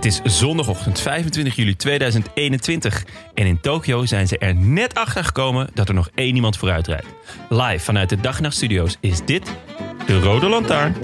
Het is zondagochtend 25 juli 2021 en in Tokio zijn ze er net achter gekomen dat er nog één iemand vooruit rijdt. Live vanuit de Dag en Nacht Studios is dit de Rode Lantaarn.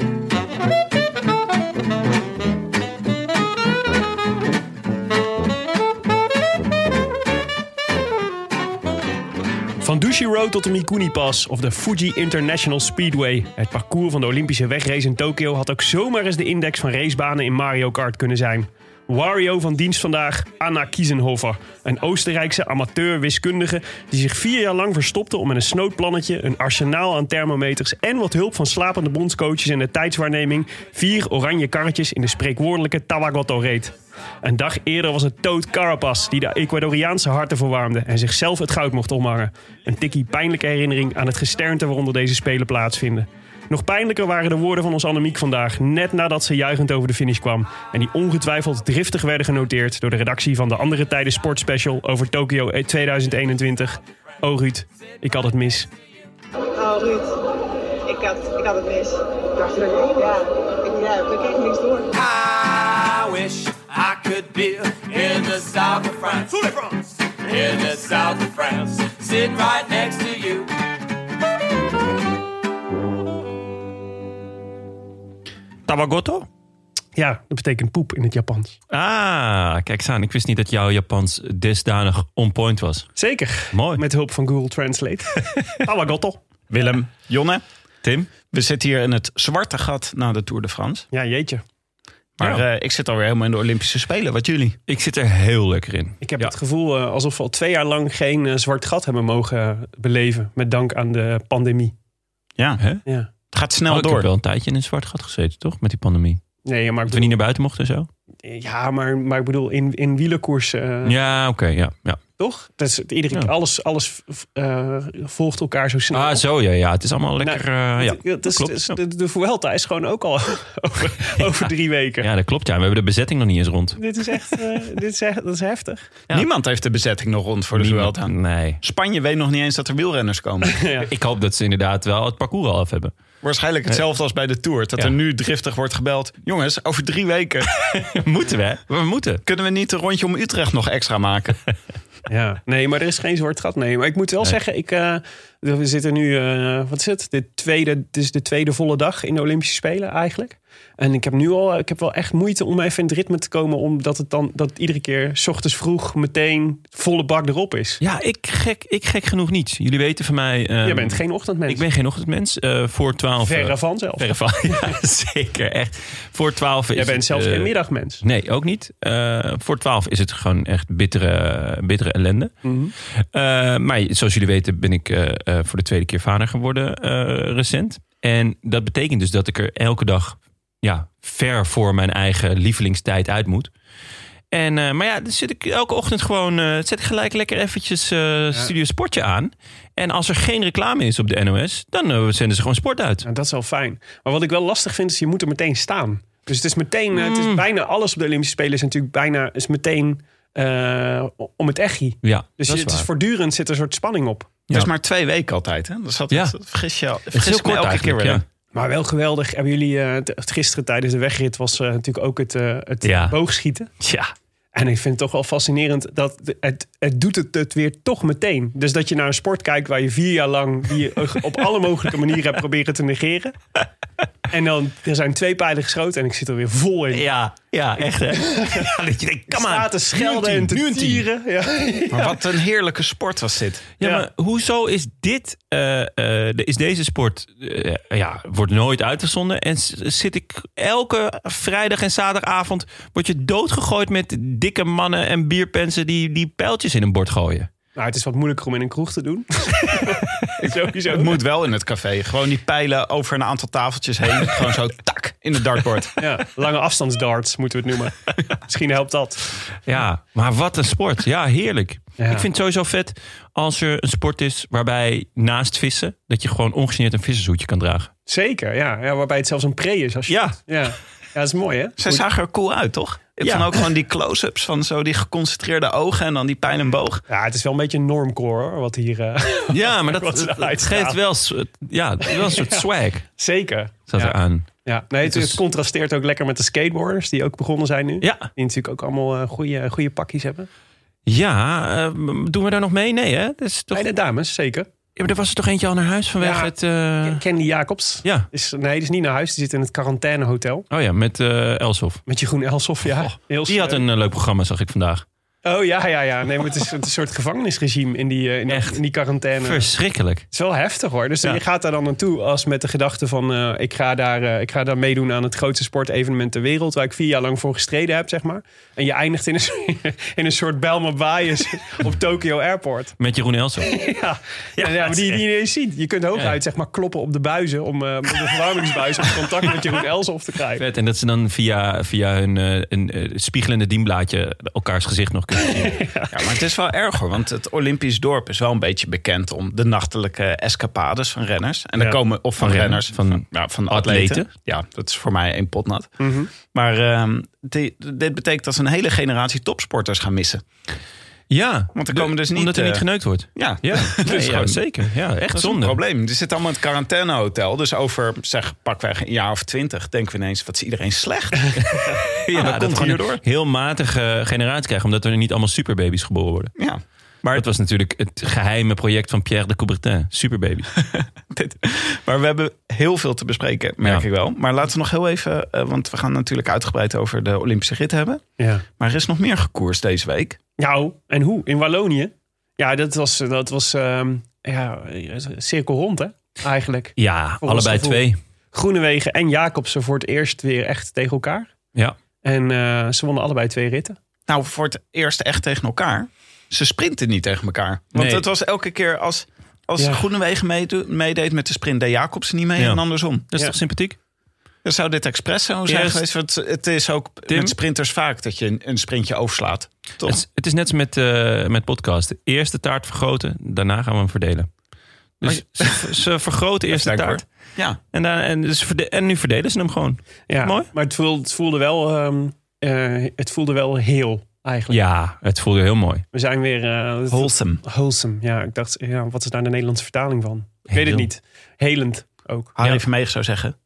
Van Dushi Road tot de Mikuni Pass of de Fuji International Speedway. Het parcours van de Olympische wegrace in Tokio had ook zomaar eens de index van racebanen in Mario Kart kunnen zijn. Wario van dienst vandaag, Anna Kiesenhofer. Een Oostenrijkse amateur-wiskundige die zich vier jaar lang verstopte om met een snoodplannetje, een arsenaal aan thermometers en wat hulp van slapende bondscoaches en de tijdswaarneming vier oranje karretjes in de spreekwoordelijke Tawagoto reed. Een dag eerder was het Toad Carapaz die de Ecuadoriaanse harten verwarmde en zichzelf het goud mocht omhangen. Een tikkie pijnlijke herinnering aan het gesternte waaronder deze spelen plaatsvinden. Nog pijnlijker waren de woorden van ons Annemiek vandaag, net nadat ze juichend over de finish kwam. En die ongetwijfeld driftig werden genoteerd door de redactie van de Andere Tijden Sportspecial over Tokio 2021. Oh Ruud, ik had het mis. Oh, Ruud. Ik had, ik had het mis. Dacht je dat je Ja, ik, ja, we kregen niks door. I wish I could be in the south of France. In the south of France. Sitting right next to you. Tawagoto? Ja, dat betekent poep in het Japans. Ah, kijk eens aan. Ik wist niet dat jouw Japans desdanig on point was. Zeker. Mooi. Met hulp van Google Translate. Awagotto. Willem, Jonne, Tim? we zitten hier in het zwarte gat na de Tour de France. Ja, jeetje. Maar Ja. eh, ik zit alweer helemaal in de Olympische Spelen. Wat jullie? Ik zit er heel lekker in. Ik heb Ja. het gevoel eh, alsof we al twee jaar lang geen eh, zwart gat hebben mogen beleven. Met dank aan de pandemie. Ja, Hè? Ja. Het gaat snel Oh, ik door. heb wel een tijdje in een zwart gat gezeten, toch? Met die pandemie. Nee, maar ik Dat we niet naar buiten mochten en zo? ja, maar, maar ik bedoel, in, in wielerkoers, eh, Ja, oké. ja, ja. toch? Dat is, iedere, Ja. Alles, alles eh, volgt elkaar zo snel. Ah, zo ja, ja. Het is allemaal lekker. Nou, eh, ja, het- het is- klopt. het is- Ja. de, de Vuelta is gewoon ook al over, over drie weken. Ja, dat klopt. Ja, we hebben de bezetting nog niet eens rond. Dit is echt, eh, dit is echt dat is heftig. Ja. Niemand heeft de bezetting nog rond voor de Niemand- Vuelta. Nee. Spanje weet nog niet eens dat er wielrenners komen. Ik hoop dat ze inderdaad wel het parcours al af hebben. Waarschijnlijk hetzelfde als bij de Tour. Dat Ja. er nu driftig wordt gebeld. Jongens, over drie weken moeten we? We moeten. kunnen we niet een rondje om Utrecht nog extra maken. Ja, nee, maar er is geen zwart gat. Nee, maar ik moet wel zeggen, ik, eh, we zitten nu, eh, wat is het? De tweede, het is de tweede volle dag in de Olympische Spelen eigenlijk. En ik heb nu al, ik heb wel echt moeite om even in het ritme te komen, omdat het dan, dat het iedere keer, s ochtends vroeg, meteen volle bak erop is. Ja, ik gek, ik gek genoeg niet. Jullie weten van mij. ehm, Jij bent geen ochtendmens. Ik ben geen ochtendmens. Eh, voor 12. eh, verre van zelf. verre van. Ja, zeker. Echt. Voor 12 is Jij bent het, zelfs eh, geen middagmens. Nee, ook niet. Eh, voor 12 is het gewoon echt bittere, bittere ellende. Mhm. Eh, maar zoals jullie weten ben ik eh, eh, voor de tweede keer vader geworden eh, recent. En dat betekent dus dat ik er elke dag ja, ver voor mijn eigen lievelingstijd uit moet. En, eh, maar ja, dan zit ik elke ochtend gewoon, eh, zet ik gelijk lekker eventjes eh Studio Sportje aan. En als er geen reclame is op de NOS, dan zenden ze gewoon sport uit. Dat is wel fijn. Maar wat ik wel lastig vind, is je moet er meteen staan. Dus het is meteen, het Mm. is bijna alles op de Olympische Spelen is natuurlijk bijna, is meteen eh, om het echi. Ja, Dus dat is het is voortdurend zit er een soort spanning op. Het is maar twee weken altijd. Hè? Dus dat, Ja. dat vergis je, al- Het is heel kort elke keer weer. ja. Maar wel geweldig. Hebben jullie t- gisteren tijdens de wegrit was eh, natuurlijk ook het, eh, het Ja. boogschieten. Ja, En ik vind het toch wel fascinerend dat het, het doet het, het weer toch meteen. Dus dat je naar een sport kijkt waar je vier jaar lang die je op alle mogelijke manieren hebt proberen te negeren. En dan, er zijn twee pijlen geschoten en ik zit er weer vol in. Ja, ja, echt hè. Ja, dat je denkt, on. Staat te schelden en te nu een tien. tieren. Ja. Maar wat een heerlijke sport was dit. Ja, Ja. maar hoezo is dit, eh, eh, de- is deze sport, eh, ja, wordt nooit uitgezonden. En zit ik elke vrijdag en zaterdagavond, word je doodgegooid met dikke mannen en bierpensen die, die pijltjes in een bord gooien. Nou, het is wat moeilijker om in een kroeg te doen. Sowieso. Het moet wel in het café. Gewoon die pijlen over een aantal tafeltjes heen. Gewoon zo tak in het dartbord. Ja, lange afstandsdarts moeten we het noemen. Misschien helpt dat. Ja, maar wat een sport. Ja, heerlijk. Ja. Ik vind het sowieso vet als er een sport is waarbij naast vissen, dat je gewoon ongegeneerd een vissershoedje kan dragen. Zeker, ja. ja. Waarbij het zelfs een pre is. Als je Ja. ja. Ja, dat is mooi hè? Zij zagen er cool uit, toch? Ik Ja. vond ook gewoon die close-ups van zo die geconcentreerde ogen en dan die pijl en boog. Ja, het is wel een beetje een normcore hoor, wat hier... eh, Ja, maar dat, ze uitstralen. geeft wel, ja, wel een soort swag. Zeker. Zat ja. eraan. Ja, nee, het, Het het contrasteert ook lekker met de skateboarders die ook begonnen zijn nu. Ja, Die natuurlijk ook allemaal eh, goede, goede pakjes hebben. ja eh, doen we daar nog mee? Nee, hè? Dat is toch... Bij de dames, zeker. Ja, maar er was er toch eentje al naar huis vanwege Ja. het... eh, Candy Jacobs. Ja. Is, nee, die is niet naar huis. Die zit in het quarantainehotel. Oh ja, met eh Elsof. Met Jeroen Elsof, ja. Heel Die had een eh, leuk programma, zag ik vandaag. Oh ja, ja, ja. Nee, maar het is, het is een soort gevangenisregime in die, eh, in, die- Echt? in die quarantaine. Verschrikkelijk. Het is wel heftig hoor. Dus Ja. je gaat daar dan naartoe als met de gedachte van... eh, ik, ga daar, eh, ik ga daar meedoen aan het grootste sportevenement ter wereld... waar ik vier jaar lang voor gestreden heb, zeg maar. En je eindigt in een, soort- in een soort Belma bias op Tokyo Airport. Met Jeroen Elsof. Ja, ja, ja, maar die, die je niet eens ziet. Je kunt hooguit zeg maar, kloppen op de buizen... om de verwarmingsbuis om contact met Jeroen Elsof te krijgen. Vet. En dat ze dan via, via hun een spiegelende dienblaadje elkaars gezicht nog kunnen. Ja, maar het is wel erg hoor, want het Olympisch dorp is wel een beetje bekend om de nachtelijke escapades van renners. En dan Ja. komen of van, Van renners, van ja, van atleten. atleten. Ja, dat is voor mij één pot nat. Mhm. Maar ehm, die- dit betekent dat ze een hele generatie topsporters gaan missen. Ja, Want er komen dus niet, Omdat er niet eh, geneukt wordt. Ja, Ja, dus gewoon- zeker. Ja, echt een zonde. probleem. Er zit allemaal in het quarantainehotel. Dus over, zeg, pakweg een jaar of twintig... denken we ineens, wat is iedereen slecht? Ja, dat dat komt hierdoor. een heel matige generatie krijgen. Omdat er niet allemaal superbaby's geboren worden. ja. Maar het was natuurlijk het geheime project van Pierre de Coubertin. Superbaby's. Dit. Maar we hebben heel veel te bespreken, merk Ja. ik wel. Maar laten we nog heel even... eh, want we gaan natuurlijk uitgebreid over de Olympische rit hebben. Ja. Maar er is nog meer gekoerst deze week. Nou, en hoe? In Wallonië? Ja, dat was, dat was ehm, ja, cirkel rond, hè? Eigenlijk. Ja, allebei twee. Groenewegen en Jacobsen voor het eerst weer echt tegen elkaar. Ja. En eh, ze wonnen allebei twee ritten. Nou, voor het eerst echt tegen elkaar. Ze sprinten niet tegen elkaar. Want Nee. het was elke keer als, als Ja. Groenewegen meedeed met de sprint... deed Jacobsen niet mee Ja. en andersom. Dat is Ja. toch sympathiek? Dan zou dit expres zo zijn geweest. Want het is ook Tim? met sprinters vaak dat je een, een sprintje overslaat. Toch? Het, is- het is net als met, eh met podcast. Eerst de taart vergroten, daarna gaan we hem verdelen. Dus ze, ze vergroten eerst de taart. Ja, En, dan, en, dus verde- en nu verdelen ze hem gewoon. Ja, Mooi. Maar het voelde, het voelde wel, ehm, eh, het voelde wel heel, eigenlijk. Ja, het voelde heel mooi. We zijn weer... eh, het- wholesome. wholesome. Ja, ik dacht, ja, wat is daar de Nederlandse vertaling van? Ik weet het niet. Helend ook. Harry Ja. Vermegen zou zeggen...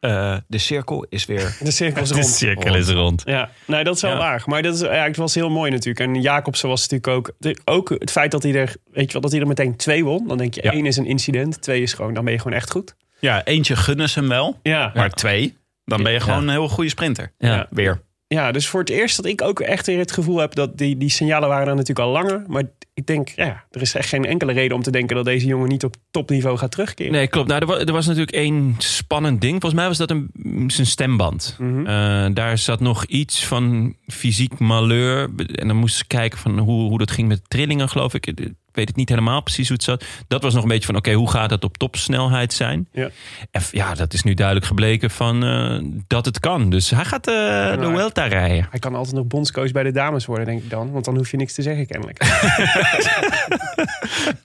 eh, de cirkel is weer... De cirkel is De rond. cirkel is rond. Ja, nee, dat is wel Ja. waar. Maar dat is, ja, het was heel mooi natuurlijk. En Jacobsen was natuurlijk ook... de- ook het feit dat hij er, weet je wel, dat hij er meteen twee won. Dan denk je, Ja. één is een incident. Twee is gewoon, dan ben je gewoon echt goed. Ja, eentje gunnen ze hem wel. Ja, Maar twee, dan ben je Ja. gewoon een heel goede sprinter. Ja. Ja. Weer. Ja, dus voor het eerst dat ik ook echt weer het gevoel heb... dat die, die signalen waren er natuurlijk al langer. Maar ik denk, ja, er is echt geen enkele reden om te denken... dat deze jongen niet op topniveau gaat terugkeren. Nee, klopt. Nou, er, was, er was natuurlijk één spannend ding. Volgens mij was dat een, zijn stemband. Mhm. Eh, daar zat nog iets van fysiek malheur. En dan moesten ze kijken van hoe, hoe dat ging met trillingen, geloof ik. Ik weet het niet helemaal precies hoe het zat. Dat was nog een beetje van, oké, hoe gaat het op topsnelheid zijn? Ja. En ja, dat is nu duidelijk gebleken van eh, dat het kan. Dus hij gaat eh, de Nou, Vuelta rijden. Hij kan altijd nog bondscoach bij de dames worden, denk ik dan. Want dan hoef je niks te zeggen, kennelijk.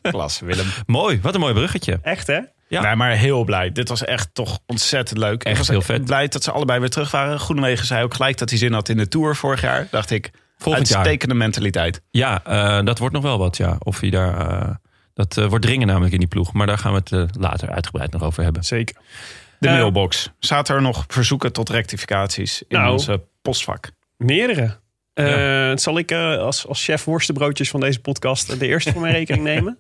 Klas, Willem. Mooi, wat een mooi bruggetje. Echt, hè? Ja. Nee, maar heel blij. Dit was echt toch ontzettend leuk. Echt ik was heel vet. blij dat ze allebei weer terug waren. Groenewegen zei ook gelijk dat hij zin had in de Tour vorig jaar. Dacht ik, Volgend jaar. uitstekende mentaliteit. Ja, eh, dat wordt nog wel wat, ja. Of hij daar... eh, dat eh, wordt dringen namelijk in die ploeg. Maar daar gaan we het later uitgebreid nog over hebben. Zeker. De mailbox. Zaten er nog verzoeken tot rectificaties in Nou. onze postvak? Meerdere. Eh, Zal ik eh, als, als chef worstenbroodjes van deze podcast de eerste voor mijn rekening nemen?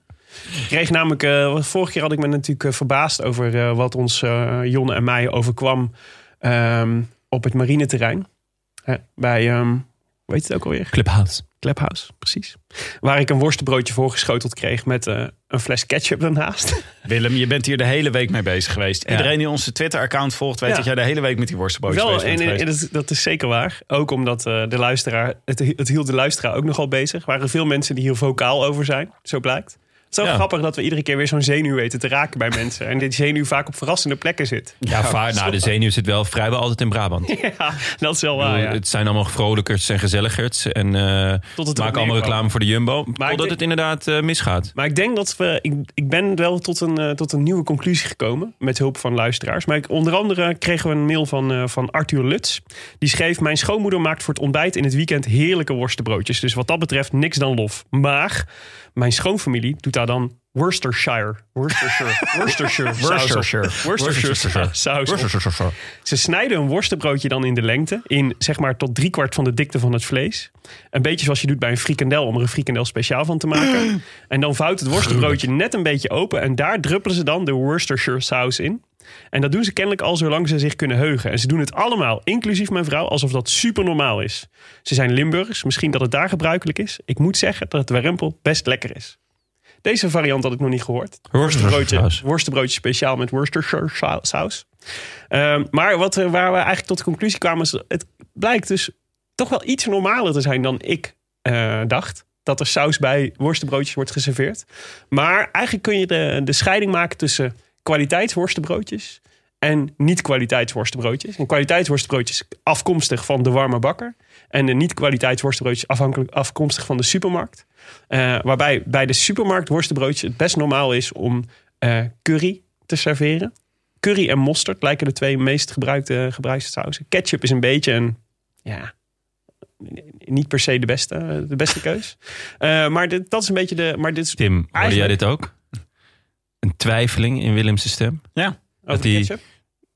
Ik kreeg namelijk, eh, vorige keer had ik me natuurlijk verbaasd over eh, wat ons eh, Jonne en mij overkwam ehm, op het marineterrein. Hè, bij, ehm, heet het ook alweer? Clubhouse. Clubhouse, precies. Waar ik een worstenbroodje voorgeschoteld kreeg met eh, een fles ketchup ernaast. Willem, je bent hier de hele week mee bezig geweest. Iedereen die onze Twitter-account volgt, weet Ja. dat jij de hele week met die worstenbroodjes Wel, bezig bent en, en dat is zeker waar. Ook omdat eh, de luisteraar, het, het hield de luisteraar ook nogal bezig. Er waren veel mensen die hier vocaal over zijn, zo blijkt. Het is wel Ja. grappig dat we iedere keer weer zo'n zenuw weten te raken bij mensen. En dit zenuw vaak op verrassende plekken zit. Ja, vaar, nou, de zenuw zit wel vrijwel altijd in Brabant. Ja, dat is wel waar, bedoel, ja. Het zijn allemaal vrolijkers en gezelligers. En eh Tot het maken allemaal reclame voor de Jumbo. ik Totdat het inderdaad eh, misgaat. Maar ik denk dat we. Ik, ik ben wel tot een, eh, tot een nieuwe conclusie gekomen. Met hulp van luisteraars. Maar ik, onder andere kregen we een mail van, eh, van Arthur Lutz. Die schreef: Mijn schoonmoeder maakt voor het ontbijt in het weekend heerlijke worstenbroodjes. Dus wat dat betreft niks dan lof. Maar mijn schoonfamilie doet daar dan Worcestershire. Worcestershire. Worcestershire. Worcestershire. Worcestershire. saus. Ze snijden een worstenbroodje dan in de lengte. In zeg maar tot driekwart van de dikte van het vlees. Een beetje zoals je doet bij een frikandel. Om er een frikandel speciaal van te maken. En dan vouwt het worstenbroodje net een beetje open. En daar druppelen ze dan de Worcestershire saus in. En dat doen ze kennelijk al zolang ze zich kunnen heugen. En ze doen het allemaal, inclusief mijn vrouw, alsof dat super normaal is. Ze zijn Limburgers, misschien dat het daar gebruikelijk is. Ik moet zeggen dat het warempel best lekker is. Deze variant had ik nog niet gehoord. Worstenbroodje, worstenbroodje speciaal met Worcestershire sa- saus. Ehm, maar wat, eh, waar we eigenlijk tot de conclusie kwamen... is het blijkt dus toch wel iets normaler te zijn dan ik eh, dacht. Dat er saus bij worstenbroodjes wordt geserveerd. Maar eigenlijk kun je de, de scheiding maken tussen kwaliteitsworstenbroodjes... en niet-kwaliteitsworstenbroodjes. En kwaliteitsworstenbroodjes afkomstig van de warme bakker... en de niet-kwaliteitsworstenbroodjes afhankelijk afkomstig van de supermarkt. Eh, waarbij bij de supermarkt worstenbroodjes het best normaal is om eh, curry te serveren. Curry en mosterd lijken de twee meest gebruikte, gebruikte sausen. Ketchup is een beetje een, ja, niet per se de beste, de beste keus. Eh, maar dit, dat is een beetje de, maar dit is Tim, hoorde jij dit ook? Een twijfeling in Willem's stem? Ja. over die- ketchup.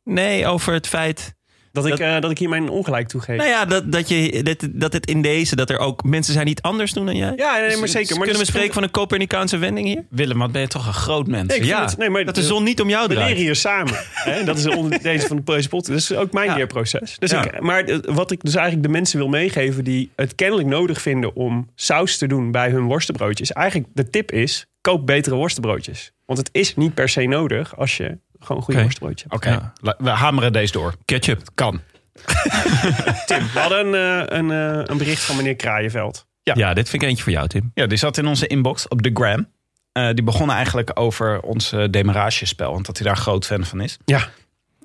Nee, over het feit... Dat, ik, dat- eh, dat ik hier mijn ongelijk toegeef. Nou ja, dat, dat, je, dat, dat het in deze... dat er ook mensen zijn die het anders doen dan jij. ja, nee, Dus- maar zeker. dus Maar kunnen we dat is- spreken van een Copernicaanse wending hier? Willem, wat ben je toch een groot mens. Nee, Ja, het- nee, maar dat de zon niet om jou We draait. leren hier samen. Hè? Dat is de onder- deze van de pot. Dat is ook mijn Ja. leerproces. Dus Ja. ik, maar eh, wat ik dus eigenlijk de mensen wil meegeven die het kennelijk nodig vinden om saus te doen bij hun worstenbroodjes. Eigenlijk de tip is: koop betere worstenbroodjes. Want het is niet per se nodig als je gewoon een goede worstenbroodje hebt. Oké, Ja. we hameren deze door. Ketchup. Kan. Tim, we hadden een, eh, een, eh, een bericht van meneer Kraaienveld. Ja. Ja. dit vind ik eentje voor jou, Tim. Ja, die zat in onze inbox op de gram. Eh, die begonnen eigenlijk over ons demaragespel. Want dat hij daar groot fan van is. Ja,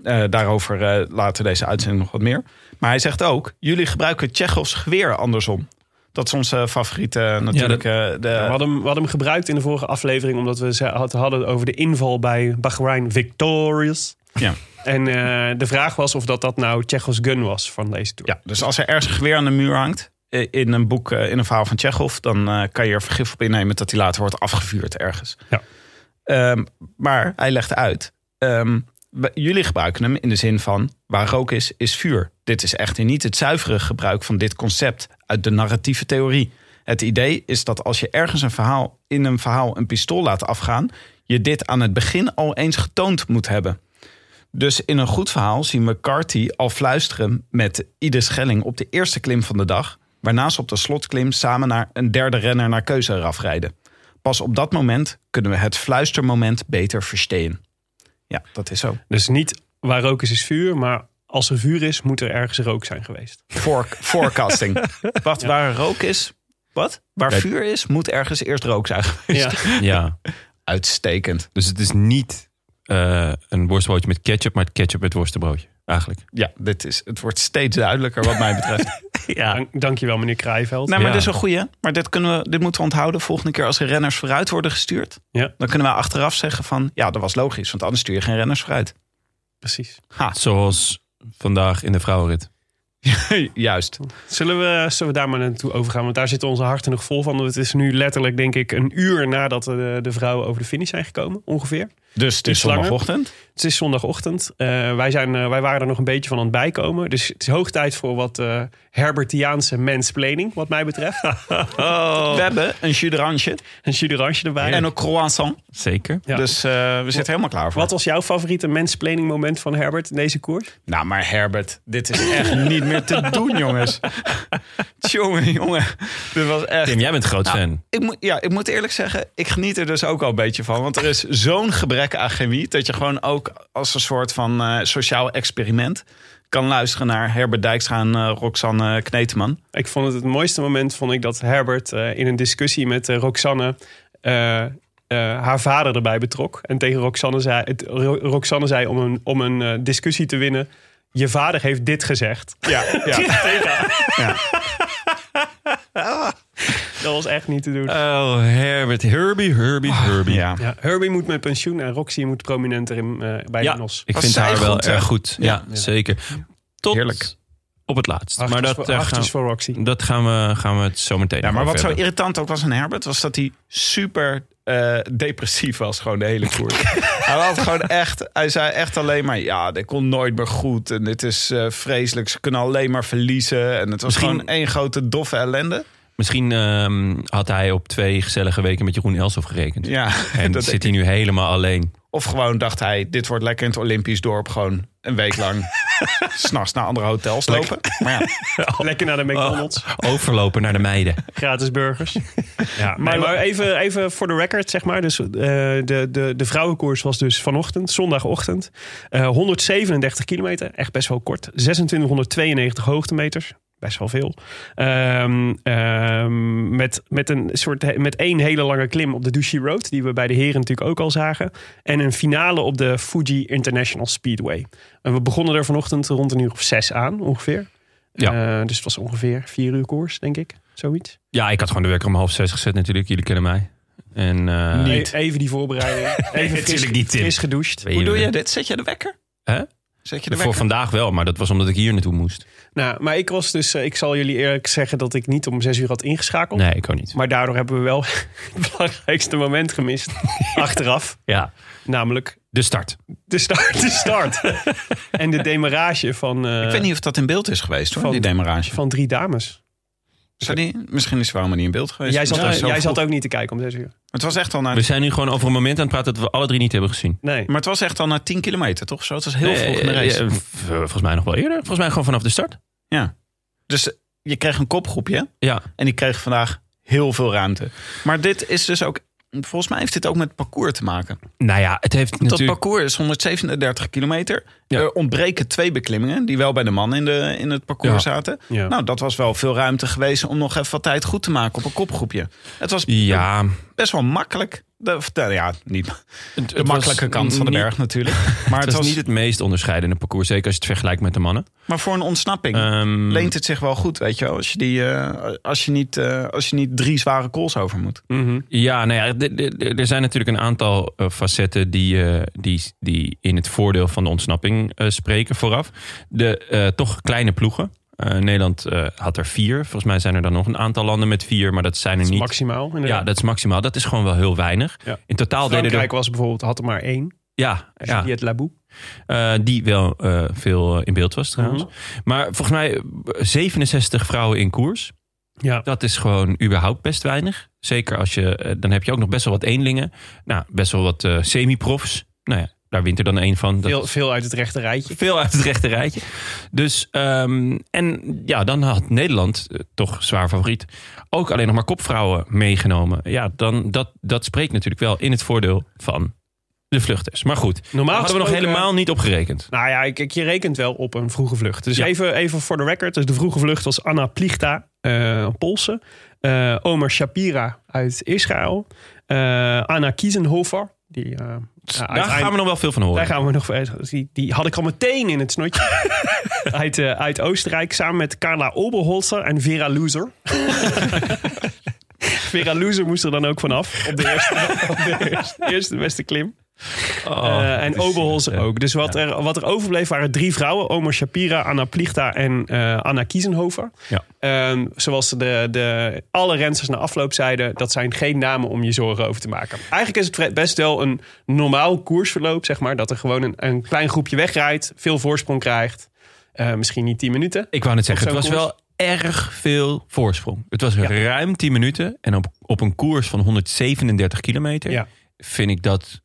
Eh, daarover eh, later deze uitzending nog wat meer. Maar hij zegt ook, jullie gebruiken Tsjechovs geweer andersom. Dat is onze favoriete natuurlijk. eh, de, we, hadden, hem- we hadden hem gebruikt in de vorige aflevering omdat we ze had- hadden over de inval bij Bahrein Victorious. ja. En eh, de vraag was of dat, dat nou Tsjechos gun was van deze tour. Ja, dus als er ergens een geweer aan de muur hangt... eh, in een boek, in een verhaal van Tsjechov... dan kan je er vergif op innemen dat hij later wordt afgevuurd ergens. Ja. Ehm, maar hij legt uit... ehm, jullie gebruiken hem in de zin van... waar rook is, is vuur. Dit is echter niet het zuivere gebruik van dit concept... uit de narratieve theorie. Het idee is dat als je ergens een verhaal, in een verhaal een pistool laat afgaan... je dit aan het begin al eens getoond moet hebben... Dus in een goed verhaal zien we Carty al fluisteren met Ide Schelling op de eerste klim van de dag. Waarna ze op de slotklim samen naar een derde renner naar keuze eraf rijden. Pas op dat moment kunnen we het fluistermoment beter verstaan. Ja, dat is zo. Dus niet waar rook is, is vuur, maar als er vuur is, moet er ergens rook zijn geweest. Voor, forecasting. Wacht, waar rook is. Wat? Waar Bij- vuur is, moet ergens eerst rook zijn geweest. Ja. Ja. Uitstekend. Dus het is niet eh, een worstenbroodje met ketchup, maar het ketchup met worstenbroodje. Eigenlijk. Ja, dit is, het wordt steeds duidelijker wat mij betreft. Dank, dankjewel, meneer Kraaienveld. Nou, maar Ja. dit is een goeie. Maar dit, kunnen we, dit moeten we onthouden. Volgende keer als er renners vooruit worden gestuurd. Ja. Dan kunnen we achteraf zeggen van... Ja, dat was logisch. Want anders stuur je geen renners vooruit. Precies. Ha, Zoals vandaag in de vrouwenrit. juist. Zullen we, zullen we daar maar naartoe overgaan? Want daar zitten onze harten nog vol van. Het is nu letterlijk, denk ik, een uur nadat de, de vrouwen over de finish zijn gekomen, ongeveer. Dus het is zondagochtend. Het is zondagochtend. Eh, wij, zijn, eh, wij waren er nog een beetje van aan het bijkomen. Dus het is hoog tijd voor wat eh Herbertiaanse mansplaining, wat mij betreft. We hebben een jus d'orange Een jus d'orange erbij. en een croissant. Zeker. Ja. Dus eh, we zitten helemaal klaar voor. Wat was jouw favoriete mansplaining moment van Herbert in deze koers? Nou, maar Herbert, dit is echt niet meer te doen, jongens. Jongen, jongen. Dit was echt... Tim, jij bent een groot Nou, fan. Ik moet, ja, ik moet eerlijk zeggen, ik geniet er dus ook al een beetje van. Want er is zo'n gebrek aan chemie... dat je gewoon ook als een soort van eh, sociaal experiment... kan luisteren naar Herbert Dijkstra en eh, Roxanne Kneteman. Ik vond het het mooiste moment, vond ik dat Herbert eh, in een discussie met Roxanne eh, eh, haar vader erbij betrok. En tegen Roxanne zei, het, Ro- Roxanne zei om een, om een discussie te winnen, je vader heeft dit gezegd. Ja, ja. Ja. Dat was echt niet te doen. Oh, Herbert. Herbie, Herbie, Herbie. ja. ja, Herbie moet met pensioen en Roxy moet prominenter in, eh, bij Ja, de NOS. ik Was vind haar wel erg goed. Ja, Ja. zeker. Tot Heerlijk. op het laatst. Maar dat, voor, acht gaan, voor Roxy. dat gaan we, gaan we het zo meteen Ja, maar wat zo irritant ook was aan Herbert... was dat hij super eh, depressief was gewoon de hele koers. hij had gewoon echt... Hij zei echt alleen maar... Ja, dit kon nooit meer goed. En dit is eh, vreselijk. Ze kunnen alleen maar verliezen. En het was Misschien- gewoon één grote doffe ellende. Misschien ehm, had hij op twee gezellige weken met Jeroen Elsof gerekend. Ja, En dat zit hij nu helemaal alleen. Of gewoon dacht hij, dit wordt lekker in het Olympisch dorp. Gewoon een week lang s'nachts naar andere hotels lopen. Maar ja, Lekker naar de McDonald's. Overlopen naar de meiden. Gratis burgers. Ja, maar, maar even, even voor de record, zeg maar. Dus, eh, de, de, de vrouwenkoers was dus vanochtend, zondagochtend. Eh 137 kilometer, echt best wel kort. 2692 hoogtemeters. Best wel veel. Ehm, ehm, met, met, een soort, met één hele lange klim op de Duchy Road. Die we bij de heren natuurlijk ook al zagen. En een finale op de Fuji International Speedway. En we begonnen er vanochtend rond een uur of zes aan ongeveer. Ja. Eh, dus het was ongeveer vier uur koers, denk ik. Zoiets. Ja, ik had gewoon de wekker om half zes gezet natuurlijk. Jullie kennen mij. En, eh, Niet. E- Even die voorbereiding. Even fris, niet, fris gedoucht. hoe doe je dit? Zet je de wekker? Hè? Zet je de Voor vandaag wel, maar dat was omdat ik hier naartoe moest. Nou, maar ik was dus, eh, ik zal jullie eerlijk zeggen dat ik niet om zes uur had ingeschakeld. Nee, ik ook niet. Maar daardoor hebben we wel het belangrijkste moment gemist. achteraf. Ja, Namelijk de start. de start. De start. en de demarage van, eh, Ik weet niet of dat in beeld is geweest hoor, van- die demarage. van drie dames. Die, misschien is het wel maar niet in beeld geweest. Jij zat, jij zat ook niet te kijken om zes uur. Het was echt al naar, We zijn nu gewoon over een moment aan het praten dat we alle drie niet hebben gezien. Nee. maar het was echt al naar 10 kilometer, toch? Zo, het was heel Nee, vroeg in de eh, race. eh, volgens mij nog wel eerder. Volgens mij gewoon vanaf de start. Ja. Dus eh, je kreeg een kopgroepje Ja, en die kreeg vandaag heel veel ruimte. Maar dit is dus ook, volgens mij heeft dit ook met parcours te maken. nou ja, het heeft Dat natuurlijk... parcours is 137 kilometer. Ja. Er ontbreken twee beklimmingen die wel bij de man in, de, in het parcours Ja. zaten. Ja. Nou, dat was wel veel ruimte geweest om nog even wat tijd goed te maken op een kopgroepje. Het was Ja, best wel makkelijk. De, nou ja, niet het, de makkelijke kant van de niet- berg natuurlijk. Maar Het was was, niet het meest onderscheidende parcours, zeker als je het vergelijkt met de mannen. maar voor een ontsnapping Ehm, leent het zich wel goed, weet je. Als je, die, eh, als je, niet, eh, als je niet drie zware calls over moet. Mhm. Ja, nou ja, er zijn natuurlijk een aantal eh, facetten die, die, die in het voordeel van de ontsnapping spreken vooraf. De toch kleine ploegen. Eh, Nederland eh, had er vier. Volgens mij zijn er dan nog een aantal landen met vier, maar dat zijn er Dat is niet. maximaal. Ja, dat is maximaal. Dat is gewoon wel heel weinig. Ja. In totaal deden Frankrijk er... was bijvoorbeeld, had er maar één. Ja, ja. Die het Laboe. Eh, die wel veel in beeld was trouwens. Mhm. Maar volgens mij eh, 67 vrouwen in koers. Ja. Dat is gewoon überhaupt best weinig. Zeker als je, dan heb je ook nog best wel wat eenlingen. Nou, best wel wat semi-profs. Nou ja, daar wint er dan één van. Dat Veel, is veel uit het rechte rijtje. veel uit het rechte rijtje. Dus, ehm, en ja, dan had Nederland, eh, toch zwaar favoriet, ook alleen nog maar kopvrouwen meegenomen. Ja, dan, dat, dat spreekt natuurlijk wel in het voordeel van de vluchters. Maar goed, Normaal hadden we nog helemaal niet op gerekend. Nou ja, ik, ik, je rekent wel op een vroege vlucht. Dus Ja. even, even voor de record. Dus de vroege vlucht was Anna Plichta, eh Poolse. eh Omer Shapira uit Israël. Anna Kiesenhofer. Die, ja, Daar gaan we nog wel veel van horen. Daar gaan we nog die, die had ik al meteen in het snotje. uit, eh, uit Oostenrijk. Samen met Carla Oberholzer en Vera Loser. Vera Loser moest er dan ook vanaf. Op de eerste, op de eerste, eerste beste klim. Eh, en Oberholzer ja. ook. Dus wat, er, wat er overbleef waren drie vrouwen. Omar Shapira, Anna Plichta en eh, Anna Kiesenhofer. Ja. Ehm, zoals de, de, alle rensters na afloop zeiden... dat zijn geen namen om je zorgen over te maken. Eigenlijk is het best wel een normaal koersverloop, zeg maar. Dat er gewoon een, een klein groepje wegrijdt, veel voorsprong krijgt. Eh, misschien niet 10 minuten. Ik wou net zeggen, het was koers? wel erg veel voorsprong. Het was ruim 10 minuten. En op, op een koers van 137 kilometer Ja. vind ik dat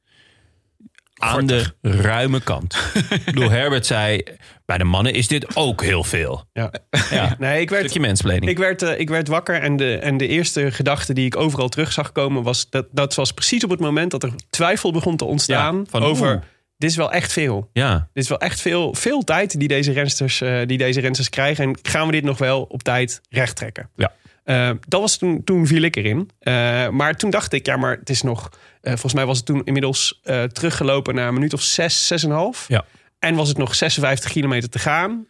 aan de ruime kant. ik bedoel, Herbert zei, bij de mannen is dit ook heel veel. Ja. Ja, Nee, ik werd. Ik werd, eh, ik werd wakker en de, en de eerste gedachte die ik overal terug zag komen was dat dat was precies op het moment dat er twijfel begon te ontstaan Ja, van, over oeh. dit is wel echt veel. ja, Dit is wel echt veel, veel tijd die deze rensters, eh, die deze rensters krijgen. En gaan we dit nog wel op tijd recht trekken? Ja. Eh, dat was toen, toen viel ik erin. Eh, maar toen dacht ik, ja, maar het is nog. eh, volgens mij was het toen inmiddels teruggelopen naar een minuut of zes, zes en een half. Ja. En was het nog 56 kilometer te gaan.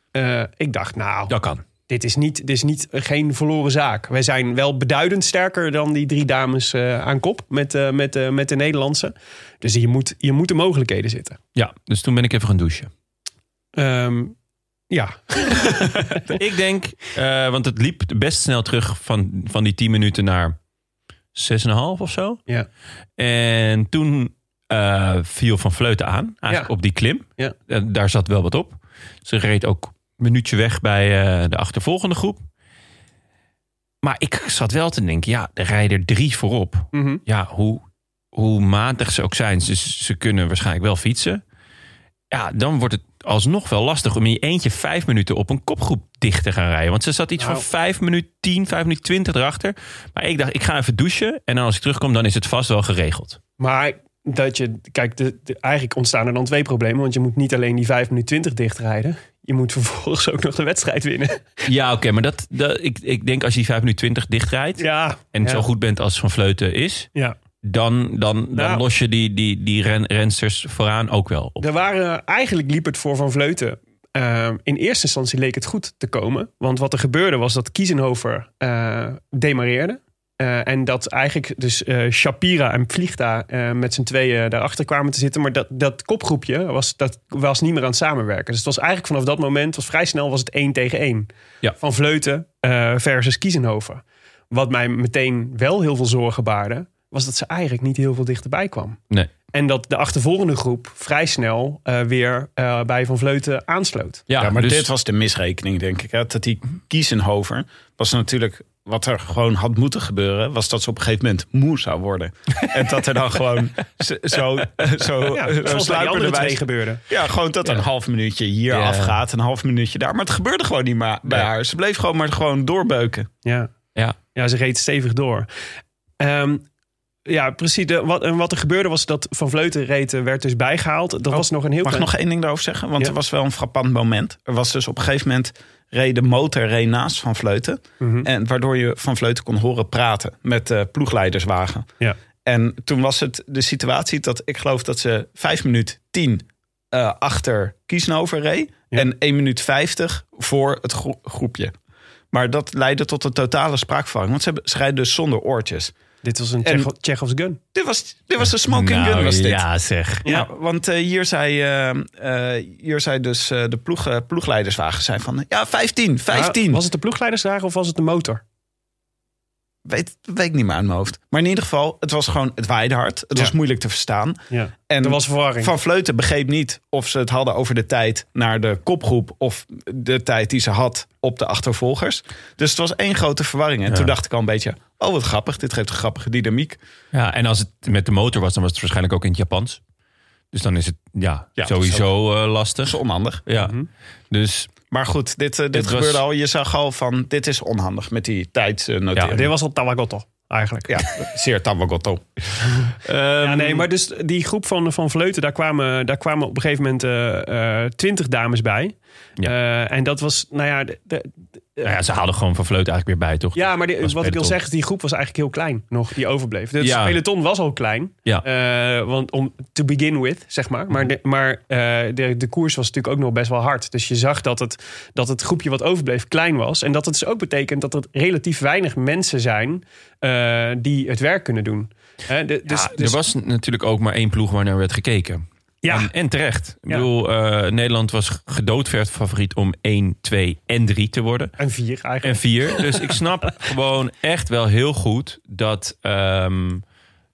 Ik dacht, nou, dat kan. dit is, niet, dit is niet, geen verloren zaak. Wij zijn wel beduidend sterker dan die drie dames aan kop met, met, met de Nederlandse. Dus je moet, je moet de mogelijkheden zitten. Ja, dus toen ben ik even gaan douchen. Ehm, ja, ik denk, eh, want het liep best snel terug van, van die 10 minuten naar 6,5 of zo. ja. En toen eh, viel Van Vleuten aan, eigenlijk Ja. op die klim. Ja. Eh, daar zat wel wat op. Ze reed ook een minuutje weg bij eh, de achtervolgende groep. Maar ik zat wel te denken, ja, er rijden drie voorop. Mhm. Ja, hoe, hoe matig ze ook zijn, ze, ze kunnen waarschijnlijk wel fietsen. Ja, dan wordt het alsnog wel lastig om in je eentje vijf minuten op een kopgroep dicht te gaan rijden. Want ze zat iets Nou. van vijf minuten tien, vijf minuten twintig erachter. Maar ik dacht, ik ga even douchen. En dan als ik terugkom, dan is het vast wel geregeld. Maar dat je, kijk, de, de- eigenlijk ontstaan er dan twee problemen. Want je moet niet alleen die 5 minuten 20 dichtrijden. Je moet vervolgens ook nog de wedstrijd winnen. Ja, oké, maar dat, dat, ik, ik denk als je die 5 minuten 20 dichtrijdt... Ja. en ja. zo goed bent als Van Vleuten is... Ja. Dan, dan, dan Nou. los je die, die, die ren, rensters vooraan ook wel op. Er waren, eigenlijk liep het voor Van Vleuten. eh, in eerste instantie leek het goed te komen. Want wat er gebeurde was dat Kiezenhofer eh demareerde. Eh, en dat eigenlijk dus eh, Shapira en Vliegta met z'n tweeën daarachter kwamen te zitten. Maar dat, dat kopgroepje was, dat was niet meer aan het samenwerken. Dus het was eigenlijk vanaf dat moment, was vrij snel was het één tegen één. Ja. Van Vleuten versus Kiezenhofer. Wat mij meteen wel heel veel zorgen baarde, was dat ze eigenlijk niet heel veel dichterbij kwam. Nee. En dat de achtervolgende groep vrij snel eh, weer eh, bij Van Vleuten aansloot. Ja, maar dus- dit was de misrekening, denk ik. Hè? Dat die Kiesenhover was natuurlijk... Wat er gewoon had moeten gebeuren... was dat ze op een gegeven moment moe zou worden. en dat er dan gewoon zo, zo, Ja, andere sluipenderwijs- twee gebeurde. Ja, gewoon dat er een half minuutje hier Ja. afgaat. Een half minuutje daar. Maar het gebeurde gewoon niet maar bij haar. Ze bleef gewoon maar gewoon doorbeuken. Ja. Ja. ja, ze reed stevig door. Ehm, ja, precies. De, wat, en wat er gebeurde was dat Van Vleuten reed, eh, werd dus bijgehaald. Dat Oh, was nog een heel Mag ik nog één ding daarover zeggen? Want Ja. er was wel een frappant moment. Er was dus op een gegeven moment... reed de motor reed naast Van Vleuten. Mhm. En waardoor je Van Vleuten kon horen praten met de ploegleiderswagen. Ja. En toen was het de situatie dat ik geloof dat ze 5 minuten 10 eh, achter Kiesnover reed. Ja. En 1 minuut 50 voor het gro- groepje. Maar dat leidde tot een totale spraakverwarring. Want ze, hebben, ze rijden dus zonder oortjes. Dit was een Tsjecho- Tsjechovs gun. Dit was, dit was de smoking Nou, gun, was dit. Ja, zeg. Ja, want eh, hier, zei, eh, eh, hier zei dus eh, de ploeg, ploegleiderswagen zijn van... Ja, 15, 15. Ja, was het de ploegleiderswagen of was het de motor? Weet, weet ik niet meer uit mijn hoofd. Maar in ieder geval, het was gewoon, het waaide hard. Het Ja. was moeilijk te verstaan. Ja. En Er was verwarring. Van Vleuten begreep niet of ze het hadden over de tijd naar de kopgroep... of de tijd die ze had op de achtervolgers. Dus het was één grote verwarring. En Ja. toen dacht ik al een beetje, oh wat grappig. Dit geeft een grappige dynamiek. Ja, en als het met de motor was, dan was het waarschijnlijk ook in het Japans. Dus dan is het ja, Ja, sowieso eh, lastig. is onhandig. Ja. Mhm. Dus Maar goed, dit, eh, dit was- gebeurde al. Je zag al van, dit is onhandig met die tijdsnotering. Ja, dit was al Tawagotto eigenlijk. Ja, zeer Tamagotto. Ja, nee, maar dus die groep van, van Vleuten, daar kwamen, daar kwamen op een gegeven moment eh, eh, twintig dames bij. Eh, en dat was, nou ja, de, de- nou ja, ze haalden gewoon van Vleut eigenlijk weer bij, toch? ja maar die- wat ik wil zeggen, is die groep was eigenlijk heel klein nog, die overbleef. Dus Ja. het peloton was al klein, Ja. eh, want om to begin with, zeg maar. Maar, de, maar eh, de, de koers was natuurlijk ook nog best wel hard. Dus je zag dat het, dat het groepje wat overbleef klein was. En dat het dus ook betekent dat er relatief weinig mensen zijn eh, die het werk kunnen doen. De- dus, Ja, dus- er was natuurlijk ook maar één ploeg waar naar werd gekeken. Ja, En, en terecht. Ik Ja. bedoel, eh, Nederland was gedoodverfd favoriet om 1, 2 en 3 te worden. en vier eigenlijk. En 4. Dus ik snap gewoon echt wel heel goed dat... ehm,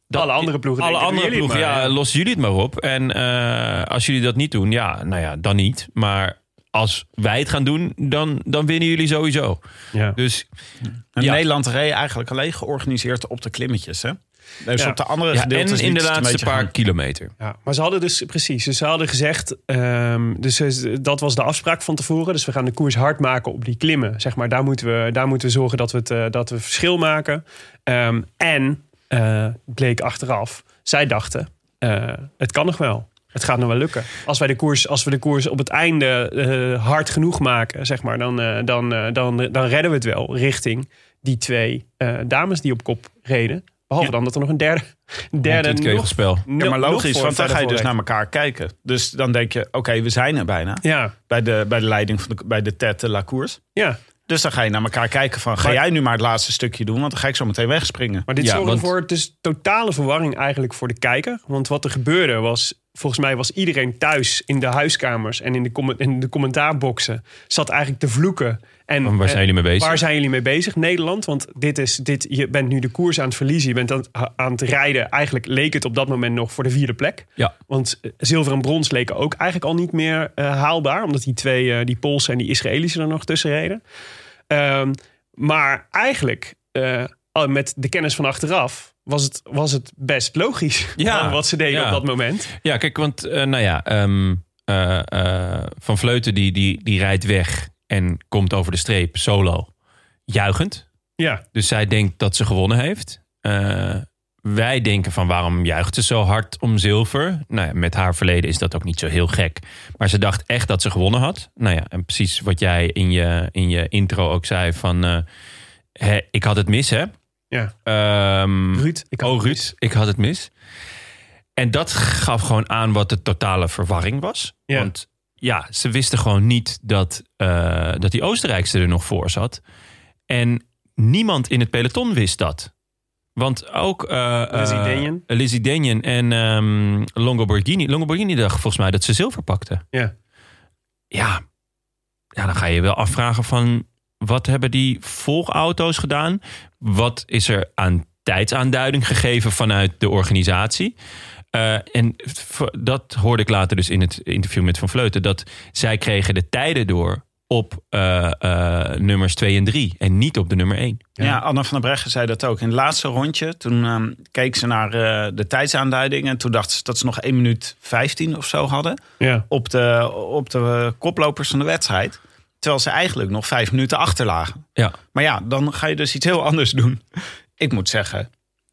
dat Alle andere ploegen Alle andere ploegen, maar, ja, ja. lossen jullie het maar op. En eh, als jullie dat niet doen, ja, nou ja, dan niet. Maar als wij het gaan doen, dan, dan winnen jullie sowieso. ja. Dus En Ja. Nederland reed eigenlijk alleen georganiseerd op de klimmetjes. Hè? Dus Ja. op de andere ja, gedeeltes en in de laatste paar gaan. kilometer. Ja, maar ze hadden dus precies. Dus ze hadden gezegd. ehm, dus dat was de afspraak van tevoren. Dus we gaan de koers hard maken op die klimmen. Zeg maar, daar moeten we, daar moeten we zorgen dat we het eh, dat we verschil maken. Ehm, en eh, bleek achteraf. Zij dachten: eh, het kan nog wel. Het gaat nog wel lukken. Als, wij de koers, als we de koers op het einde eh, hard genoeg maken, zeg maar, dan, eh, dan, eh, dan, dan redden we het wel richting die twee eh, dames die op kop reden. Behalve Ja. dan dat er nog een derde, een derde het nog. Ja, maar logisch, want dan ga je dus naar elkaar kijken. Dus dan denk je, oké, we zijn er bijna. Ja, Bij de, bij de leiding van de, bij de tête la course. ja. Dus dan ga je naar elkaar kijken van, ga Maar- jij nu maar het laatste stukje doen? Want dan ga ik zo meteen wegspringen. Maar dit Ja, zorgde want- voor dus totale verwarring eigenlijk voor de kijker. Want wat er gebeurde was, volgens mij was iedereen thuis in de huiskamers en in de, com- in de commentaarboxen zat eigenlijk te vloeken. En, waar zijn en- jullie mee bezig? Waar zijn jullie mee bezig, Nederland? Want dit is, dit, je bent nu de koers aan het verliezen. Je bent aan, het- aan het rijden. Eigenlijk leek het op dat moment nog voor de vierde plek. Ja. Want eh, zilver en brons leken ook eigenlijk al niet meer eh, haalbaar. Omdat die twee, eh, die Poolse en die Israëlische er nog tussen reden. Ehm, maar eigenlijk, eh, met de kennis van achteraf, was het, was het best logisch Ja, eh, wat ze deden ja. op dat moment. Ja, kijk, want eh, nou ja, ehm, eh, eh, Van Vleuten die, die, die rijdt weg en komt over de streep solo, juichend. Ja, Dus zij denkt dat ze gewonnen heeft. Eh, wij denken van waarom juicht ze zo hard om zilver? Nou ja, met haar verleden is dat ook niet zo heel gek. Maar ze dacht echt dat ze gewonnen had. Nou ja, en precies wat jij in je, in je intro ook zei van... hè, ik had het mis, hè? ja. Ehm, Ruud, ik had oh, het Ruud, mis. ik had het mis. En dat gaf gewoon aan wat de totale verwarring was. Ja. Want ja, ze wisten gewoon niet dat, eh, dat die Oostenrijkse er nog voor zat. En niemand in het peloton wist dat. Want ook uh, Lizzie. Lizzie Denyen en ehm Longo Borghini. Longo Borghini dacht volgens mij dat ze zilver pakte. Ja. Ja, ja dan ga je wel afvragen van... wat hebben die volgauto's gedaan? Wat is er aan tijdsaanduiding gegeven vanuit de organisatie? Uh, en dat hoorde ik later dus in het interview met Van Vleuten... dat zij kregen de tijden door op uh, uh, nummers 2 en 3 en niet op de nummer 1. Ja, ja Anne van der Breggen zei dat ook. In het laatste rondje, toen um, keek ze naar uh, de tijdsaanduiding... en toen dacht ze dat ze nog 1 minuut 15 of zo hadden... Ja. Op, de, op de koplopers van de wedstrijd. Terwijl ze eigenlijk nog 5 minuten achterlagen. Ja. Maar ja, dan ga je dus iets heel anders doen. Ik moet zeggen,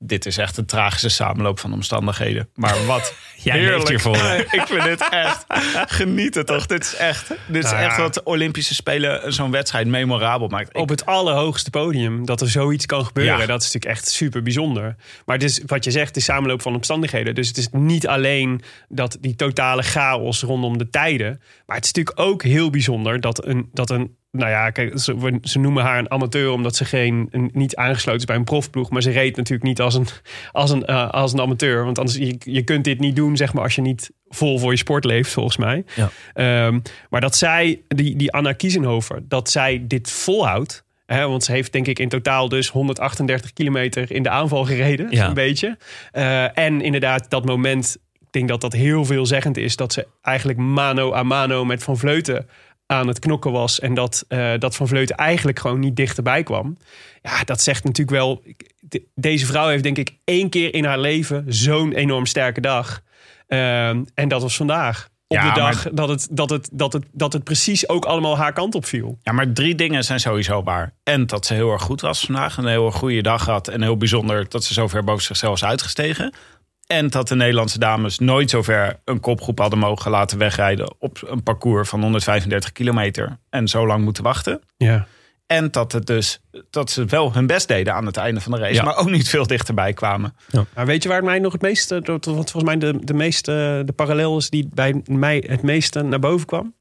dit is echt een tragische samenloop van omstandigheden. Maar wat Jij heerlijk. hiervoor. Ik vind dit echt genieten toch. Dit is echt, dit is Nou echt wat de Olympische Spelen zo'n wedstrijd memorabel maakt. Op het allerhoogste podium dat er zoiets kan gebeuren. Ja. Dat is natuurlijk echt super bijzonder. Maar het is, wat je zegt, de samenloop van omstandigheden. Dus het is niet alleen dat die totale chaos rondom de tijden. Maar het is natuurlijk ook heel bijzonder dat een, dat een nou ja, kijk, ze, ze noemen haar een amateur omdat ze geen, een, niet aangesloten is bij een profploeg. Maar ze reed natuurlijk niet als een, als een, eh, als een amateur. Want anders, je, je kunt dit niet doen, zeg maar, als je niet vol voor je sport leeft, volgens mij. Ja. Ehm, maar dat zij, die, die Anna Kiesenhofer, dat zij dit volhoudt. Hè, want ze heeft denk ik in totaal dus 138 kilometer in de aanval gereden. Ja. Een beetje. Eh, en inderdaad dat moment, ik denk dat dat heel veelzeggend is. Dat ze eigenlijk mano a mano met Van Vleuten aan het knokken was. En dat, eh, dat Van Vleuten eigenlijk gewoon niet dichterbij kwam. Ja, dat zegt natuurlijk wel... de- Deze vrouw heeft denk ik één keer in haar leven zo'n enorm sterke dag. Ehm, en dat was vandaag. Op Ja, de dag maar- dat, het, dat, het, dat, het, dat het precies ook allemaal haar kant op viel. Ja, maar drie dingen zijn sowieso waar. En dat ze heel erg goed was vandaag. Een heel goede dag had. En heel bijzonder dat ze zo ver boven zichzelf is uitgestegen. En dat de Nederlandse dames nooit zo ver een kopgroep hadden mogen laten wegrijden. op een parcours van 135 kilometer. En zo lang moeten wachten. Ja. En dat, het dus, dat ze wel hun best deden aan het einde van de race. Ja. Maar ook niet veel dichterbij kwamen. Maar weet je waar het mij nog het meeste, wat volgens mij de, de meeste, de parallel is die bij mij het meeste naar boven kwam?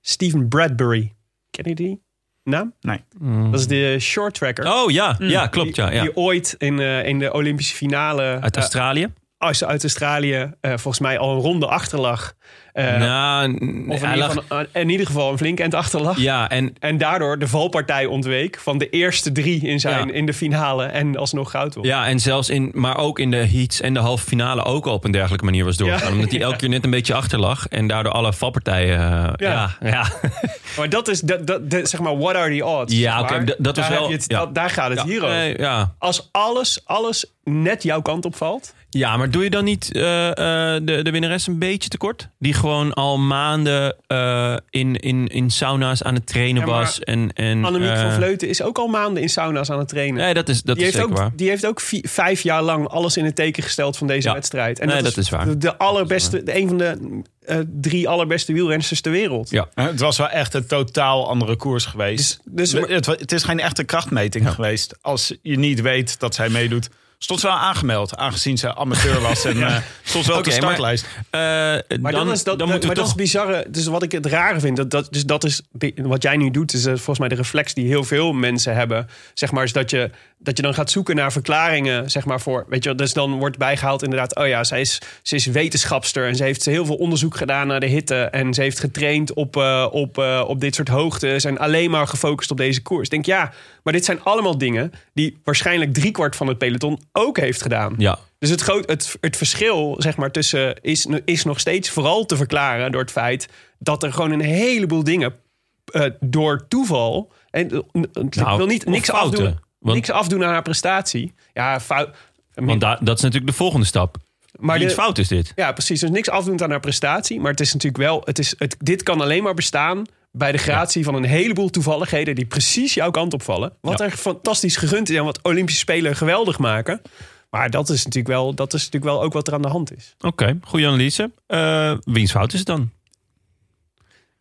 Stephen Bradbury. Ken je die? naam? Nee. Dat is de short tracker. Oh ja, ja klopt. Die, Ja, ja. die ooit in, eh, in de Olympische finale Uit eh, Australië? Als uit Australië eh, volgens mij al een ronde achterlag. Eh, nou, of in lag- geval, eh, in ieder geval een flink eind achterlag. ja, en En daardoor de valpartij ontweek van de eerste drie in, zijn, Ja. in de finale. En alsnog goud won. Ja, en zelfs in, maar ook in de heats en de halve finale ook al op een dergelijke manier was doorgegaan. Ja. Omdat hij elke keer net een beetje achter lag. En daardoor alle valpartijen. ja. Ja, Maar dat is, dat, dat, zeg maar, what are the odds? Ja, oké, dat was daar wel- het- dat- daar gaat het hier over. Nee. Als alles, alles net jouw kant op valt. Ja, maar doe je dan niet eh, eh, de, de winnares een beetje tekort? Die gewoon al maanden eh, in, in, in sauna's aan het trainen Ja, was. En, en, Annemiek van Vleuten is ook al maanden in sauna's aan het trainen. Nee, dat is, dat die, is heeft zeker ook, waar. die heeft ook vi- vijf jaar lang alles in het teken gesteld van deze Ja. wedstrijd. En Nee, dat is waar. De, de allerbeste, de, een van de eh, drie allerbeste wielrensters ter wereld. Ja. Het was wel echt een totaal andere koers geweest. Dus- dus- het, het is geen echte krachtmeting geweest. Als je niet weet dat zij meedoet. Stond ze wel aangemeld, aangezien ze amateur was. En eh, stond ze wel op de maar- startlijst. Eh, Maar, dan, dat is, dat, dan maar moeten we dat toch... is bizarre. Dus wat ik het rare vind, dat, dat, dus dat is wat jij nu doet, is eh, volgens mij de reflex die heel veel mensen hebben. Zeg maar, is dat je, dat je dan gaat zoeken naar verklaringen, zeg maar, voor. Weet je, dus dan wordt bijgehaald inderdaad, oh ja, zij is, ze is wetenschapster en ze heeft heel veel onderzoek gedaan naar de hitte. En ze heeft getraind op, op, op dit soort hoogtes en alleen maar gefocust op deze koers. Ik denk, ja, maar dit zijn allemaal dingen die waarschijnlijk driekwart van het peloton ook heeft gedaan. Ja, Dus het, groot, het, het verschil zeg maar, tussen is, is nog steeds vooral te verklaren door het feit dat er gewoon een heleboel dingen eh, door toeval. En eh, ik Nou, wil niet niks fouten. afdoen, Want- niks afdoen aan haar prestatie. Ja, fout. want da- dat is natuurlijk de volgende stap. maar fout is dit? ja, precies. Dus niks afdoen aan haar prestatie. Maar het is natuurlijk wel. Het is, het, dit kan alleen maar bestaan bij de gratie van een heleboel toevalligheden die precies jouw kant opvallen. Wat Ja. er fantastisch gegund is en wat Olympische Spelen geweldig maken. Maar dat is natuurlijk wel, dat is natuurlijk wel ook wat er aan de hand is. Oké, goede analyse. Eh wiens fout is het dan?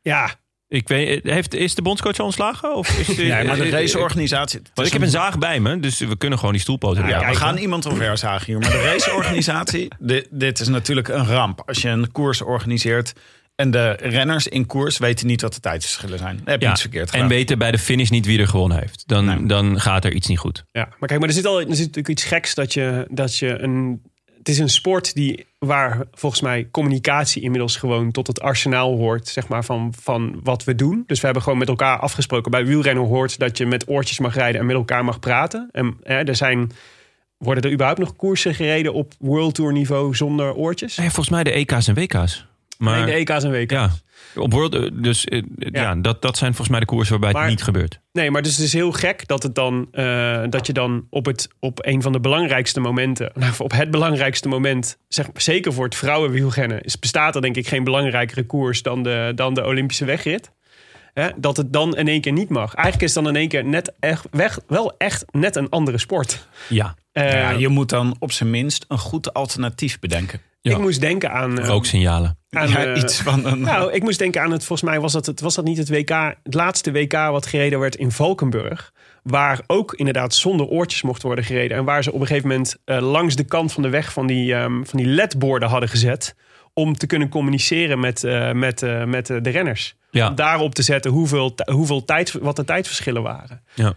Ja, Ik weet, heeft, is de bondscoach al ontslagen? Of is, Ja, maar de eh, raceorganisatie... het Want ik heb een zaag bij me, dus we kunnen gewoon die stoelpoten Ja, we gaan iemand omverzagen hier. Maar de raceorganisatie, dit, dit is natuurlijk een ramp. Als je een koers organiseert en de renners in koers weten niet wat de tijdsverschillen zijn. Dan heb je Ja, iets verkeerd en weten bij de finish niet wie er gewonnen heeft. Dan, Nee. dan gaat er iets niet goed. Ja, maar kijk, maar er zit, al, er zit natuurlijk iets geks dat je, dat je een. Het is een sport die, waar volgens mij communicatie inmiddels gewoon tot het arsenaal hoort, zeg maar, van, van wat we doen. Dus we hebben gewoon met elkaar afgesproken. Bij wielrennen hoort dat je met oortjes mag rijden en met elkaar mag praten. En hè, er zijn. Worden er überhaupt nog koersen gereden op World Tour niveau zonder oortjes? Nee, volgens mij de EK's en WK's. Maar, Nee, de EK's en WK's. Ja, op World, eh, dus eh, ja. dat, dat zijn volgens mij de koersen waarbij Maar- het niet gebeurt. Nee, maar dus het is heel gek dat, het dan, eh, dat je dan op, het, op een van de belangrijkste momenten, nou, op het belangrijkste moment, zeg, zeker voor het vrouwenwielrennen, is, bestaat er denk ik geen belangrijkere koers dan de, dan de Olympische wegrit. Hè, dat het dan in één keer niet mag. Eigenlijk is het dan in één keer net echt, weg, wel echt net een andere sport. Ja, Eh, ja, je moet dan op zijn minst een goed alternatief bedenken. Ja. Ik moest denken aan... eh, rooksignalen. aan, ja, eh, iets van een... Nou, ik moest denken aan het, volgens mij was dat, het, was dat niet het WK, het laatste WK wat gereden werd in Valkenburg. Waar ook inderdaad zonder oortjes mocht worden gereden. En waar ze op een gegeven moment eh, langs de kant van de weg van die, ehm, van die ledborden hadden gezet. Om te kunnen communiceren met, eh, met, eh, met de renners. Ja. Om daarop te zetten hoeveel, hoeveel tijd, wat de tijdverschillen waren. Ja.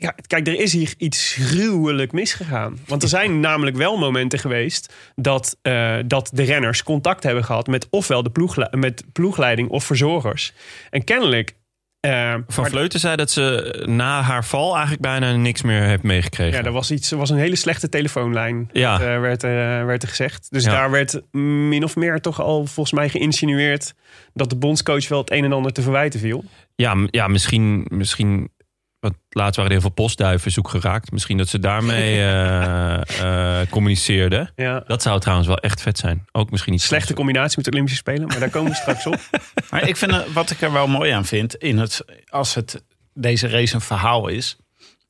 Ja, kijk, er is hier iets gruwelijk misgegaan. Want er zijn namelijk wel momenten geweest dat, eh, dat de renners contact hebben gehad met ofwel de met ploegleiding of verzorgers. En kennelijk. eh, Van Vleuten zei dat ze na haar val eigenlijk bijna niks meer heeft meegekregen. ja, er was, iets, er was een hele slechte telefoonlijn, Ja. eh, werd, werd er gezegd. Dus Ja. daar werd min of meer toch al volgens mij geïnsinueerd dat de bondscoach wel het een en ander te verwijten viel. Ja, ja misschien, misschien. Want laatst waren er heel veel postduiven zoek geraakt. Misschien dat ze daarmee eh, eh, communiceerden. Ja. Dat zou trouwens wel echt vet zijn. Ook misschien niet Slechte combinatie met de Olympische Spelen, maar daar komen we straks op. Maar ik vind, er- wat ik er wel mooi aan vind, in het, als het, deze race een verhaal is,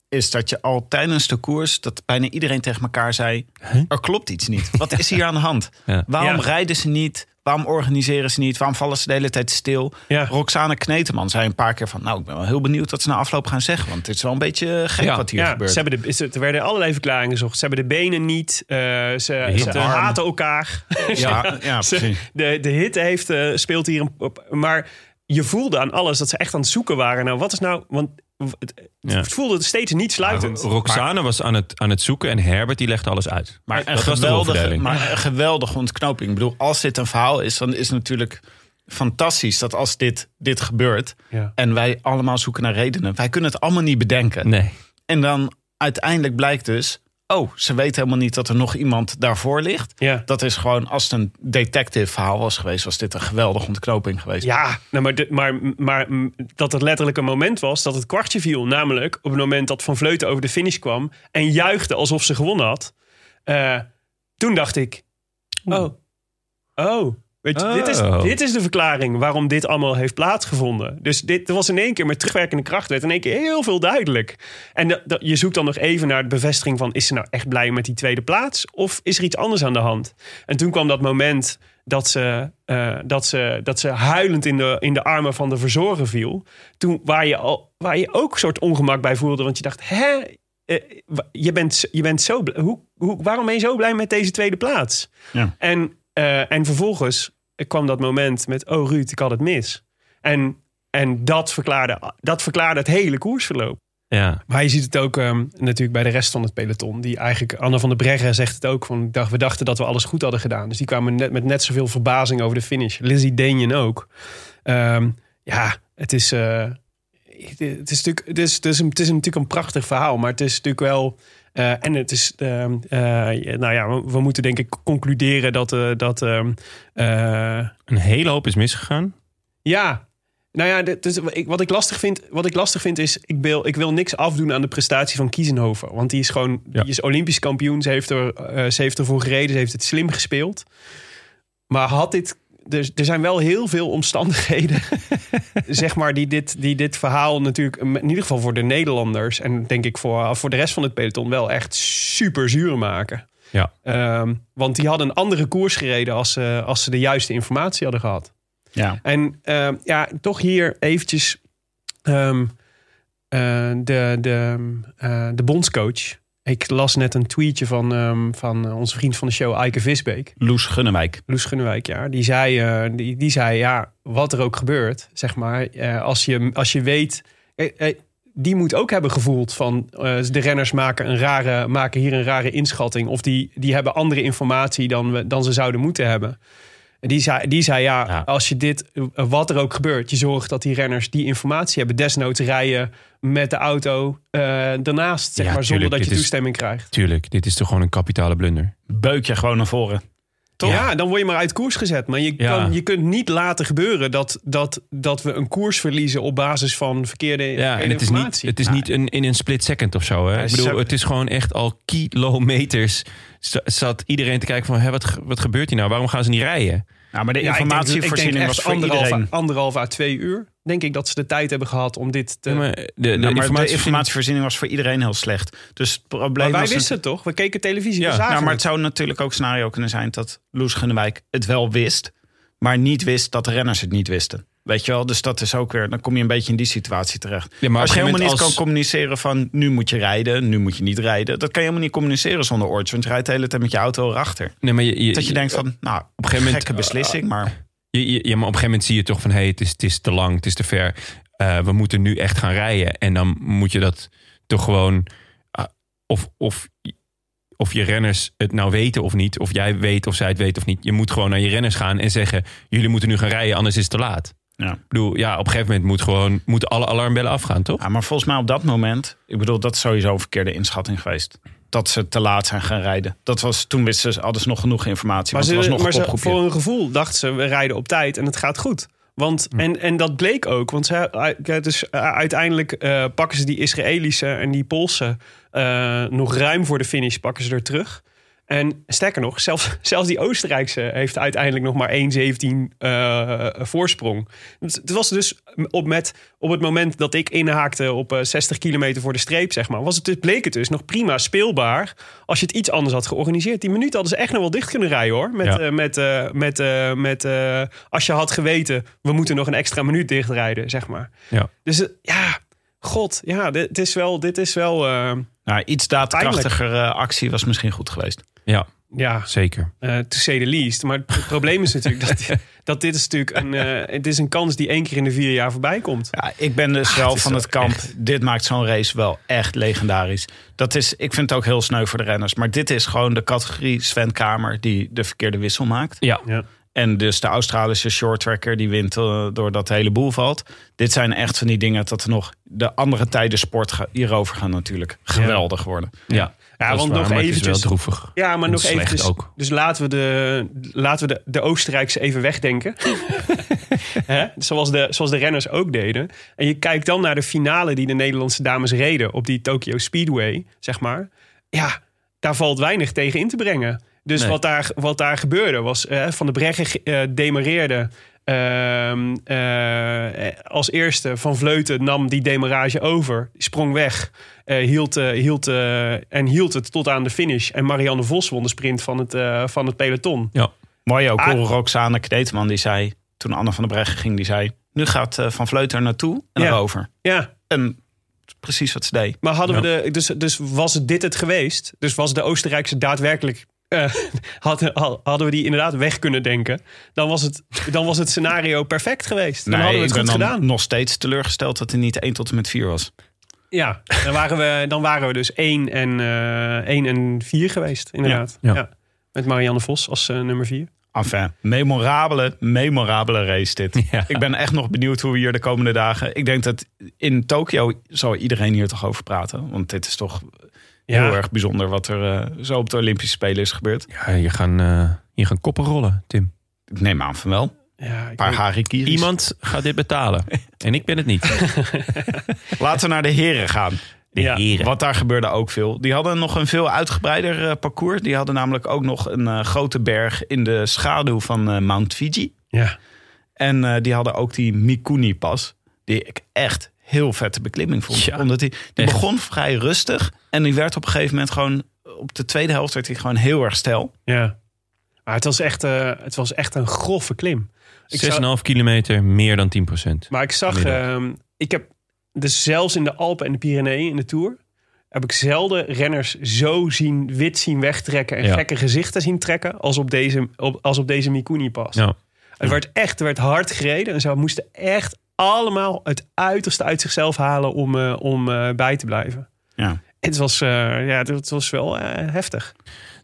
is dat je al tijdens de koers, dat bijna iedereen tegen elkaar zei, er klopt iets niet. Wat is hier aan de hand? Ja. Waarom Ja. rijden ze niet? Waarom organiseren ze niet? Waarom vallen ze de hele tijd stil? Ja. Roxane Kneteman zei een paar keer van, nou, ik ben wel heel benieuwd wat ze na afloop gaan zeggen. Want het is wel een beetje gek Ja. wat hier Ja, gebeurt. ze hebben de, het- er werden allerlei verklaringen gezocht. Ze hebben de benen niet. eh, ze ze haten elkaar. ja, ja, Ze- precies. de, de hitte heeft, eh, speelt hier een, op. Maar je voelde aan alles dat ze echt aan het zoeken waren. Nou, wat is nou... Want het, Ja. voelde steeds niet sluitend. Roxane was aan het, aan het zoeken en Herbert die legde alles uit. Maar een, dat was de geweldige, maar een geweldige ontknoping. Ik bedoel, als dit een verhaal is, dan is het natuurlijk fantastisch dat als dit, dit gebeurt Ja. en wij allemaal zoeken naar redenen, wij kunnen het allemaal niet bedenken. Nee. En dan uiteindelijk blijkt dus, oh, ze weten helemaal niet dat er nog iemand daarvoor ligt. Ja. Dat is gewoon, als het een detective verhaal was geweest, was dit een geweldige ontknoping geweest. Ja, nou, maar, de- maar, maar dat het letterlijk een moment was dat het kwartje viel. Namelijk op het moment dat Van Vleuten over de finish kwam en juichte alsof ze gewonnen had. Eh, toen dacht ik, oh, oh. Weet je, dit, is, Oh. dit is de verklaring waarom dit allemaal heeft plaatsgevonden. Dus dit was in één keer met terugwerkende kracht werd in één keer heel veel duidelijk. En je zoekt dan nog even naar de bevestiging van... is ze nou echt blij met die tweede plaats? Of is er iets anders aan de hand? En toen kwam dat moment dat ze, eh, dat ze, dat ze huilend in de, in de armen van de verzorger viel. Toen waar je, al, waar je ook een soort ongemak bij voelde. Want je dacht, hè? Eh, je bent, je bent zo. Hoe, hoe, waarom ben je zo blij met deze tweede plaats? Ja. En, eh, en vervolgens kwam dat moment met... oh Ruud, ik had het mis. En, en dat, verklaarde, dat verklaarde het hele koersverloop. Ja. Maar je ziet het ook ehm, natuurlijk bij de rest van het peloton. Die eigenlijk, Anne van der Breggen zegt het ook. Van, we dachten dat we alles goed hadden gedaan. Dus die kwamen net, met net zoveel verbazing over de finish. Lizzie Denjen ook. Ehm, ja, het is, eh, het is natuurlijk het is, het, is een, het is natuurlijk een prachtig verhaal. Maar het is natuurlijk wel... eh, en het is, ehm, eh, nou ja, we, we moeten denk ik concluderen dat, eh, dat ehm, eh, Een hele hoop is misgegaan. ja, nou ja, dit- dus ik- wat, ik lastig vind, wat ik lastig vind is, ik wil, ik wil niks afdoen aan de prestatie van Kiezenhoven. Want die is gewoon, Ja. die is Olympisch kampioen. Ze heeft, er, ze heeft ervoor gereden, ze heeft het slim gespeeld. Maar had dit, er, er zijn wel heel veel omstandigheden, zeg maar, die dit, die dit verhaal natuurlijk, in ieder geval voor de Nederlanders en denk ik voor, voor de rest van het peloton wel echt super zuur maken. Ja. Ehm, want die hadden een andere koers gereden als, ze als ze de juiste informatie hadden gehad. Ja. En ehm, ja, toch hier eventjes ehm, eh, de, de, eh, de bondscoach. Ik las net een tweetje van, ehm, van onze vriend van de show, Eike Visbeek. Loes Gunnewijk. Loes Gunnewijk, ja. Die zei, eh, die, die zei ja, wat er ook gebeurt, zeg maar. eh, als, je, als je weet... eh, eh, die moet ook hebben gevoeld van eh, de renners maken, een rare, maken hier een rare inschatting. Of die, die hebben andere informatie dan, we, dan ze zouden moeten hebben. En die zei, die zei ja, Ja. als je dit, wat er ook gebeurt, je zorgt dat die renners die informatie hebben. Desnoods rijden met de auto eh daarnaast, zeg Ja, maar, zonder tuurlijk, dat je is- toestemming krijgt. Tuurlijk, dit is toch gewoon een kapitale blunder. Beuk je gewoon naar voren. Toch? Ja, dan word je maar uit koers gezet. Maar je, Ja. kan, je kunt niet laten gebeuren dat, dat, dat we een koers verliezen op basis van verkeerde, Ja, en het is niet, informatie. het is niet een, in een split second of zo. Hè? Ja, Ik bedoel, het is gewoon echt al kilometers. za- Zat iedereen te kijken van, hè, wat, wat gebeurt hier nou? Waarom gaan ze niet rijden? Nou, maar de Ja, ik denk- informatievoorziening ik denk was voor anderhalf, iedereen. anderhalf à twee uur. Denk ik dat ze de tijd hebben gehad om dit te... Ja, maar de, de, Nou, maar de informatie- informatievoorziening was voor iedereen heel slecht. Dus het probleem maar wij was wisten het toch? We keken televisie, Ja, Nou, maar het. het zou natuurlijk ook scenario kunnen zijn dat Loes Gunnewijk het wel wist, maar niet wist dat de renners het niet wisten. Weet je wel, dus dat is ook weer, dan kom je een beetje in die situatie terecht. Ja, maar als je helemaal niet kan communiceren van nu moet je rijden, nu moet je niet rijden. Dat kan je helemaal niet communiceren zonder oortjes, want je rijdt de hele tijd met je auto erachter. Nee, maar je, je, Dat je denkt van, nou, op een gegeven moment- gekke beslissing, maar Je, je- ja, maar op een gegeven moment zie je toch van... hé, hey, het, is, het is te lang, het is te ver. Eh, we moeten nu echt gaan rijden. En dan moet je dat toch gewoon... ah, of, of, of je renners het nou weten of niet. Of jij weet of zij het weet of niet. Je moet gewoon naar je renners gaan en zeggen... jullie moeten nu gaan rijden, anders is het te laat. ja. Ik bedoel, ja, op een gegeven moment moet gewoon, moeten alle alarmbellen afgaan, toch? Ja, maar volgens mij op dat moment, ik bedoel, dat is sowieso een verkeerde inschatting geweest. Dat ze te laat zijn gaan rijden. Dat was, toen wisten ze, hadden ze nog genoeg informatie. Maar, ze, was nog maar ze, voor een gevoel dachten ze, we rijden op tijd en het gaat goed. Want, Hm. en, en dat bleek ook. Want ze, ja, dus, eh, uiteindelijk eh, pakken ze die Israëlische en die Poolse eh, nog ruim voor de finish pakken ze er terug. En sterker nog, zelfs, zelfs die Oostenrijkse heeft uiteindelijk nog maar 1,17 eh, voorsprong. Het, was dus op, met, op het moment dat ik inhaakte op eh, 60 kilometer voor de streep, zeg maar, was het dus, bleek het dus nog prima speelbaar als je het iets anders had georganiseerd. Die minuten hadden ze echt nog wel dicht kunnen rijden hoor. Met, Ja. eh, met, eh, met, eh, met eh, als je had geweten, we moeten nog een extra minuut dichtrijden, zeg maar. Ja. Dus eh, ja, god, ja, dit is wel, dit is wel. Eh, Nou, iets daadkrachtiger eh, actie was misschien goed geweest. Ja. Ja, Zeker. eh to say the least. Maar het probleem is natuurlijk dat, dat dit is natuurlijk een, eh, het is een kans die één keer in de vier jaar voorbij komt. Ja, ik ben dus Ah, wel het van het kamp. Dit maakt zo'n race wel echt legendarisch. Dat is, ik vind het ook heel sneu voor de renners. Maar dit is gewoon de categorie Sven Kamer die de verkeerde wissel maakt. Ja. Ja. En dus de Australische shorttracker die wint eh, doordat de hele boel valt. Dit zijn echt van die dingen dat er nog de andere tijden sport ga- hierover gaan natuurlijk geweldig worden. Ja, Ja, dat want waar, nog maar het is eventjes- wel droevig. Ja, maar En nog slecht even. Dus, ook. dus laten we de, laten we de, de Oostenrijkse even wegdenken. Hè? Zoals, de, zoals de renners ook deden. En je kijkt dan naar de finale die de Nederlandse dames reden op die Tokyo Speedway, zeg maar. Ja, daar valt weinig tegen in te brengen. Dus Nee. wat, daar, wat daar gebeurde was, Van de Breggen eh, demareerde. ehm, eh, als eerste Van Vleuten nam die demarage over, sprong weg, eh, hield, hield, eh, en hield het tot aan de finish. En Marianne Vos won de sprint van het, eh, van het peloton. Ja. Mooi ook, Ah. Roxane Kneteman die zei, toen Anne van der Breggen ging, die zei... nu gaat Van Vleuten er naartoe en Ja. erover. Ja, En precies wat ze deed. maar hadden we de, dus, dus was dit het geweest? Dus was de Oostenrijkse daadwerkelijk. Eh, hadden, hadden we die inderdaad weg kunnen denken, dan was het, dan was het scenario perfect geweest. Dan hadden we het ik goed gedaan. nog steeds teleurgesteld dat hij niet 1 tot en met 4 was. Ja, dan waren we, dan waren we dus 1 en, eh 1 en 4 geweest, inderdaad. Ja. Ja. Met Marianne Vos als eh, nummer 4. Enfin, memorabele, memorabele race dit. Ja. Ik ben echt nog benieuwd hoe we hier de komende dagen... Ik denk dat in Tokio zal iedereen hier toch over praten. Want dit is toch Ja. heel erg bijzonder wat er eh, zo op de Olympische Spelen is gebeurd. Ja, je gaan, eh, je gaan koppen rollen, Tim. Ik neem aan van wel. Ja, paar weet- harikiris. Iemand gaat dit betalen. En ik ben het niet. Laten we naar de heren gaan. De Ja, heren. Wat daar gebeurde ook veel. Die hadden nog een veel uitgebreider eh, parcours. Die hadden namelijk ook nog een grote berg in de schaduw van eh, Mount Fiji. ja. En eh, die hadden ook die Mikuni-pas. Die ik echt heel vette beklimming vond. Ja, Omdat die, die echt. begon vrij rustig. En die werd op een gegeven moment gewoon... Op de tweede helft werd hij gewoon heel erg stijl. ja. Maar het was, echt, eh, het was echt een grove klim. Ik zou- 6,5 kilometer, meer dan 10 procent. Maar ik zag, ehm, ik heb dus zelfs in de Alpen en de Pyreneeën in de Tour heb ik zelden renners zo zien wit zien wegtrekken en Ja. gekke gezichten zien trekken als op deze, op, als op deze Mikuni pas. Ja. Het werd echt, er werd hard gereden en ze moesten echt allemaal het uiterste uit zichzelf halen om, eh, om eh, bij te blijven. Ja. Het was, eh, ja, het was wel heftig.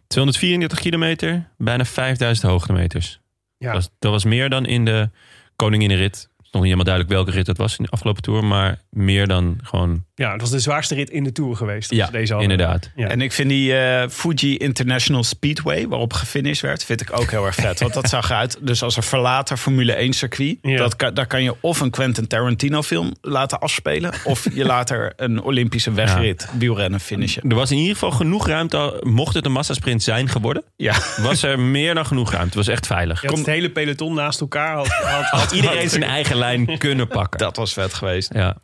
234 kilometer, bijna 5000 hoogtemeters. Ja. Dat, was, dat was meer dan in de Koninginnenrit. Het nog niet helemaal duidelijk welke rit dat was in de afgelopen tour. Maar meer dan gewoon... Ja, het was de zwaarste rit in de Tour geweest. Ja, deze hadden. inderdaad. Ja. En ik vind die eh, Fuji International Speedway, waarop gefinished werd, vind ik ook heel erg vet. Want dat zag eruit. Dus als een verlater Formule 1 circuit, Ja. dat kan, daar kan je of een Quentin Tarantino film laten afspelen. Of je laat er een Olympische wegrit wielrennen finishen. Er was in ieder geval genoeg ruimte. Mocht het een massasprint zijn geworden, Ja, was er meer dan genoeg ruimte. Het was echt veilig. Had het hele peloton naast elkaar. Had, had, had Iedereen zijn eigen kunnen pakken. dat was vet geweest. Ja.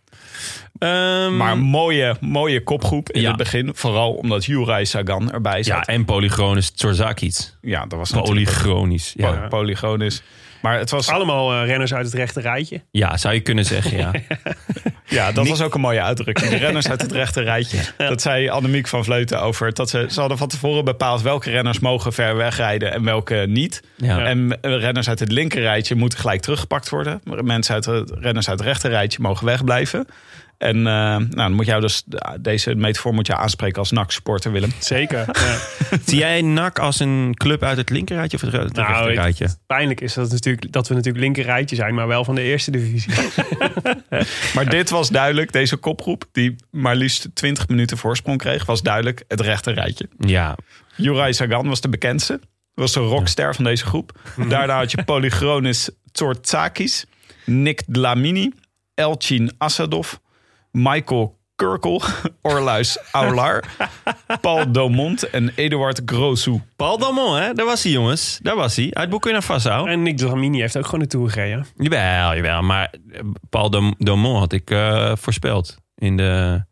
Ehm, Maar mooie, mooie kopgroep in Ja. het begin. Vooral omdat Juraj Sagan erbij ja, zat. en polychronisch Tsorzakic. Ja, dat was natuurlijk Polychronisch. Ja. po- polygonisch. Maar het was, Allemaal eh, renners uit het rechte rijtje. ja, zou je kunnen zeggen, ja. ja, dat was ook een mooie uitdrukking. De renners uit het rechte rijtje. Dat zei Annemiek van Vleuten over. Dat ze, ze hadden van tevoren bepaald welke renners mogen ver wegrijden en welke niet. Ja. En eh, renners uit het linker rijtje moeten gelijk teruggepakt worden. Maar Mensen uit het, renners uit het rechter rijtje mogen wegblijven. En eh, nou, dan moet jou dus deze metafoor moet je aanspreken als NAC-supporter, Willem. Zeker. ja. Zie jij NAC als een club uit het linkerrijtje of het, het Nou, rechterrijtje? het pijnlijk is dat, natuurlijk, dat we natuurlijk linker rijtje zijn, maar wel van de eerste divisie. Maar dit was duidelijk, deze kopgroep, die maar liefst 20 minuten voorsprong kreeg, was duidelijk het rechter rijtje. Ja, Juraj Sagan was de bekendste. Was de rockster van deze groep. Daarna had je Polychronis Tsortsakis, Nick Dlamini, Elchin Asadov, Michael Kurkel, Orluis Aular, Paul Domont en Eduard Grosou. Paul Damon, hè? Daar was hij, jongens. Daar was hij. Uit Boekina Faso. en Nick Dramini heeft ook gewoon de Tour gereden. Jawel, jawel. Maar Paul Dam- Damon had ik eh, voorspeld. In de,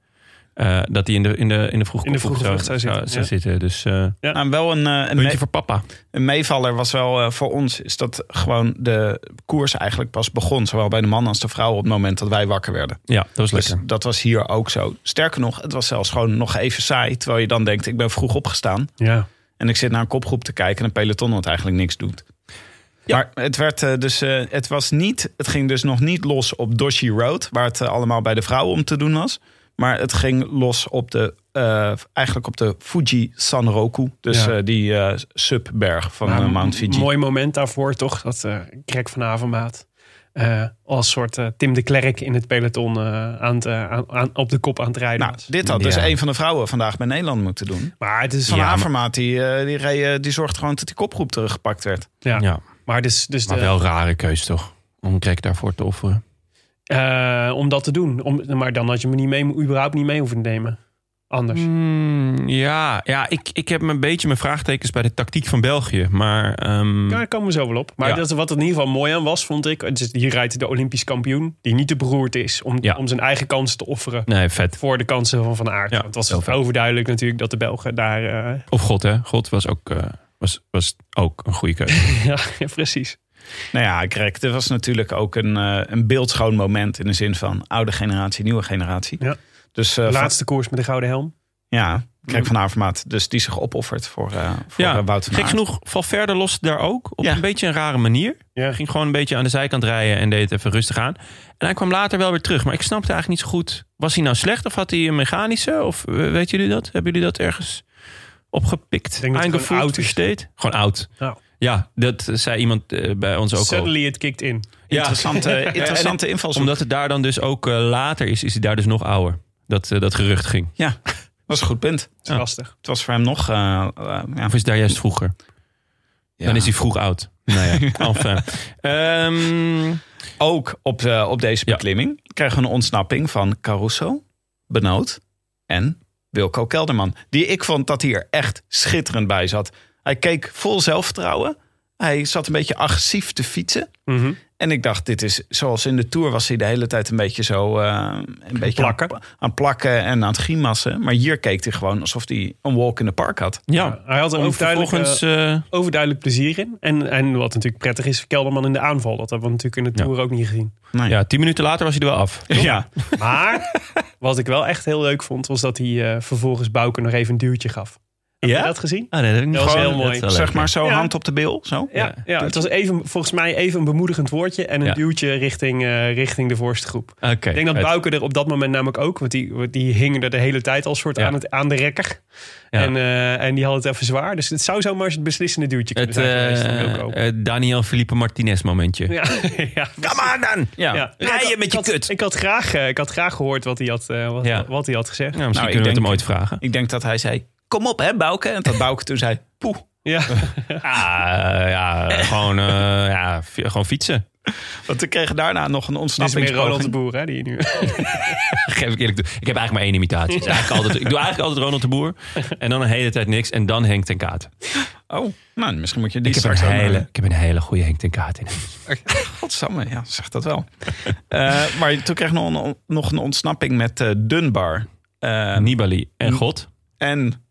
eh, dat hij in de, in de, in de vroege In de vroege zou zitten, zou ja. zitten. Dus eh Ja. Nou, wel een, eh, een, voor papa. een meevaller was wel voor ons... is dat gewoon de koers eigenlijk pas begon. Zowel bij de man als de vrouw op het moment dat wij wakker werden. Ja, dat was Dus lekker. dat was hier ook zo. Sterker nog, het was zelfs gewoon nog even saai. Terwijl je dan denkt, ik ben vroeg opgestaan. Ja. En ik zit naar een kopgroep te kijken en een peloton wat eigenlijk niks doet. Maar het, werd, dus, eh, het, was niet, het ging dus nog niet los op Doshi Road, waar het allemaal bij de vrouwen om te doen was. Maar het ging los op de, eh, eigenlijk op de Fuji Sanroku. Dus Ja. eh, die eh, subberg van eh, Mount Fuji. Mooi moment daarvoor toch, dat eh Greg van Avermaat eh, als soort Tim de Klerk in het peloton eh, aan het, aan, aan- op de kop aan het rijden Nou, was. dit had dus een van de vrouwen vandaag bij Nederland moeten doen. Maar het is Van Ja, Avermaat, die, die, reed, die zorgde gewoon dat die kopgroep teruggepakt werd. ja. Ja, Maar, dus, dus maar de- wel een rare keus toch? Om Greg daarvoor te offeren. Eh, om dat te doen. Om, maar dan had je me niet mee, überhaupt niet mee hoeven nemen. Anders. Hmm, ja, ja ik, ik heb een beetje mijn vraagtekens bij de tactiek van België. Maar ehm, Ja, daar komen we zo wel op. Maar Ja. dat, wat er in ieder geval mooi aan was, vond ik. Dus hier rijdt de Olympisch kampioen, die niet te beroerd is om, Ja. om zijn eigen kansen te offeren. nee, vet. Voor de kansen van Van Aert. Want het was vet. overduidelijk natuurlijk dat de Belgen daar... eh, Of God, hè? God was ook, eh, was, was ook een goede keuze. ja, precies. Nou ja, Greg, dit was natuurlijk ook een, eh, een beeldschoon moment in de zin van oude generatie, nieuwe generatie. Ja. Dus eh, van- Laatste koers met de gouden helm. ja, Greg van Avermaat, dus die zich opoffert voor, eh voor ja, Wout van gek Aert. genoeg, Valverde loste daar ook op Ja. een beetje een rare manier. Ja. Ging gewoon een beetje aan de zijkant rijden en deed het even rustig aan. En hij kwam later wel weer terug. Maar ik snapte eigenlijk niet zo goed. Was hij nou slecht of had hij een mechanische? Of eh, weet jullie dat? Hebben jullie dat ergens opgepikt? Ik denk dat hij gewoon Eingevoeld, oud is. versteed? Gewoon oud. Nou, Ja, dat zei iemand eh, bij ons ook al. suddenly it kicked in. Interessante, interessante En invalshoek. Omdat het daar dan dus ook eh, later is, is hij daar dus nog ouder. Dat, eh, dat gerucht ging. Ja, was een goed punt. Dat is Ja. lastig. Het was voor hem nog... eh, eh, ja. Of is het daar juist vroeger? Ja. Dan is hij vroeg oud. Nou ja, enfin. Ehm, Ook op, eh, op deze Ja. beklimming kregen we een ontsnapping van Caruso, Benoot en Wilco Kelderman. Die ik vond dat hij er echt schitterend bij zat. Hij keek vol zelfvertrouwen. Hij zat een beetje agressief te fietsen. Mhm. En ik dacht, dit is zoals in de Tour was hij de hele tijd een beetje zo eh, een beetje Plakken. Aan, aan plakken en aan het grimassen. Maar hier keek hij gewoon alsof hij een walk in the park had. ja, Hij had er overduidelijk, eh, overduidelijk plezier in. En, en wat natuurlijk prettig is, Kelderman in de aanval. Dat hebben we natuurlijk in de Ja. Tour ook niet gezien. Nee. ja, tien minuten later was hij er wel af. ja. Maar wat ik wel echt heel leuk vond, was dat hij eh, vervolgens Bouke nog even een duwtje gaf. Heb Ja? je dat gezien? Ah, nee, dat heb ik niet Dat was heel mooi. Zeg leuk, maar zo Ja. hand op de bil. Zo. Ja, Ja, ja, het was even, volgens mij even een bemoedigend woordje en een Ja. duwtje richting, eh, richting de voorste groep. Ik denk dat Bouke er op dat moment namelijk ook, want die, die hingen er de hele tijd al soort Ja. aan, het, aan de rekker. Ja. En, eh, en die had het even zwaar. Dus het zou zomaar eens het beslissende duwtje kunnen Het zijn eh, eh, Daniel Felipe Martinez momentje. Ja, ja, Kom maar dan! Ja. Ja. Rij je Ik met je had- kut! Ik had, graag, ik had graag gehoord wat hij had, eh, wat, Ja. wat hij had gezegd. Ja, misschien Nou, kunnen we het hem ooit vragen. Ik denk dat hij zei, kom op hè Bouke. En dat Bouke toen zei, poeh. Ja. Ah, ja, gewoon, eh, ja, gewoon fietsen. Want we kregen daarna nog een Dit is meer Ronald de. Boer, hè, die nu... Geef ik eerlijk toe. Ik heb eigenlijk maar één imitatie. Altijd, ik doe eigenlijk altijd Ronald de Boer. En dan een hele tijd niks. En dan Henk ten Kaat. Oh, nou misschien moet je die Ik heb, een hele, ik heb een hele goede Henk ten Kaat in. Godsamme, ja, zeg dat wel. Eh, maar toen kreeg ik nog een, nog een ontsnapping met eh, Dunbar. Nibali en God. en.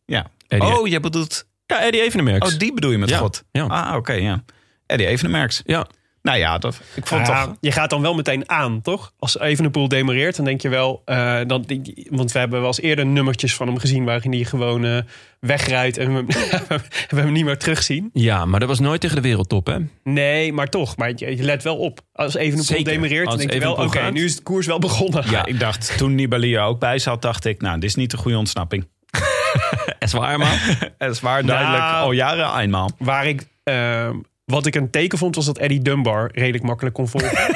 Eddie, Oh, je bedoelt... ja, Eddie Evenemerks. Oh, die bedoel je met Ja, God? ja. Ah, oké, ja. Eddie Evenemerks. Ja, Nou ja, dat, ik vond Ja, toch... je gaat dan wel meteen aan, toch? Als Evenepoel demareert, dan denk je wel... eh, dan, want we hebben wel eens eerder nummertjes van hem gezien... waarin hij gewoon eh, wegrijdt en we, we hem niet meer terugzien. ja, maar dat was nooit tegen de wereldtop, hè? Nee, maar toch. Maar je, je let wel op. Als Evenepoel Zeker. demareert, dan Als denk je wel... Oké, nu is het koers wel begonnen. Ja, ik dacht, toen Nibali er ook bij zat, dacht ik... Nou, dit is niet een goede ontsnapping. Es waar, man. Het is waar duidelijk Nou. al jaren eenmaal. Waar ik... eh, wat ik een teken vond, was dat Eddie Dunbar redelijk makkelijk kon volgen.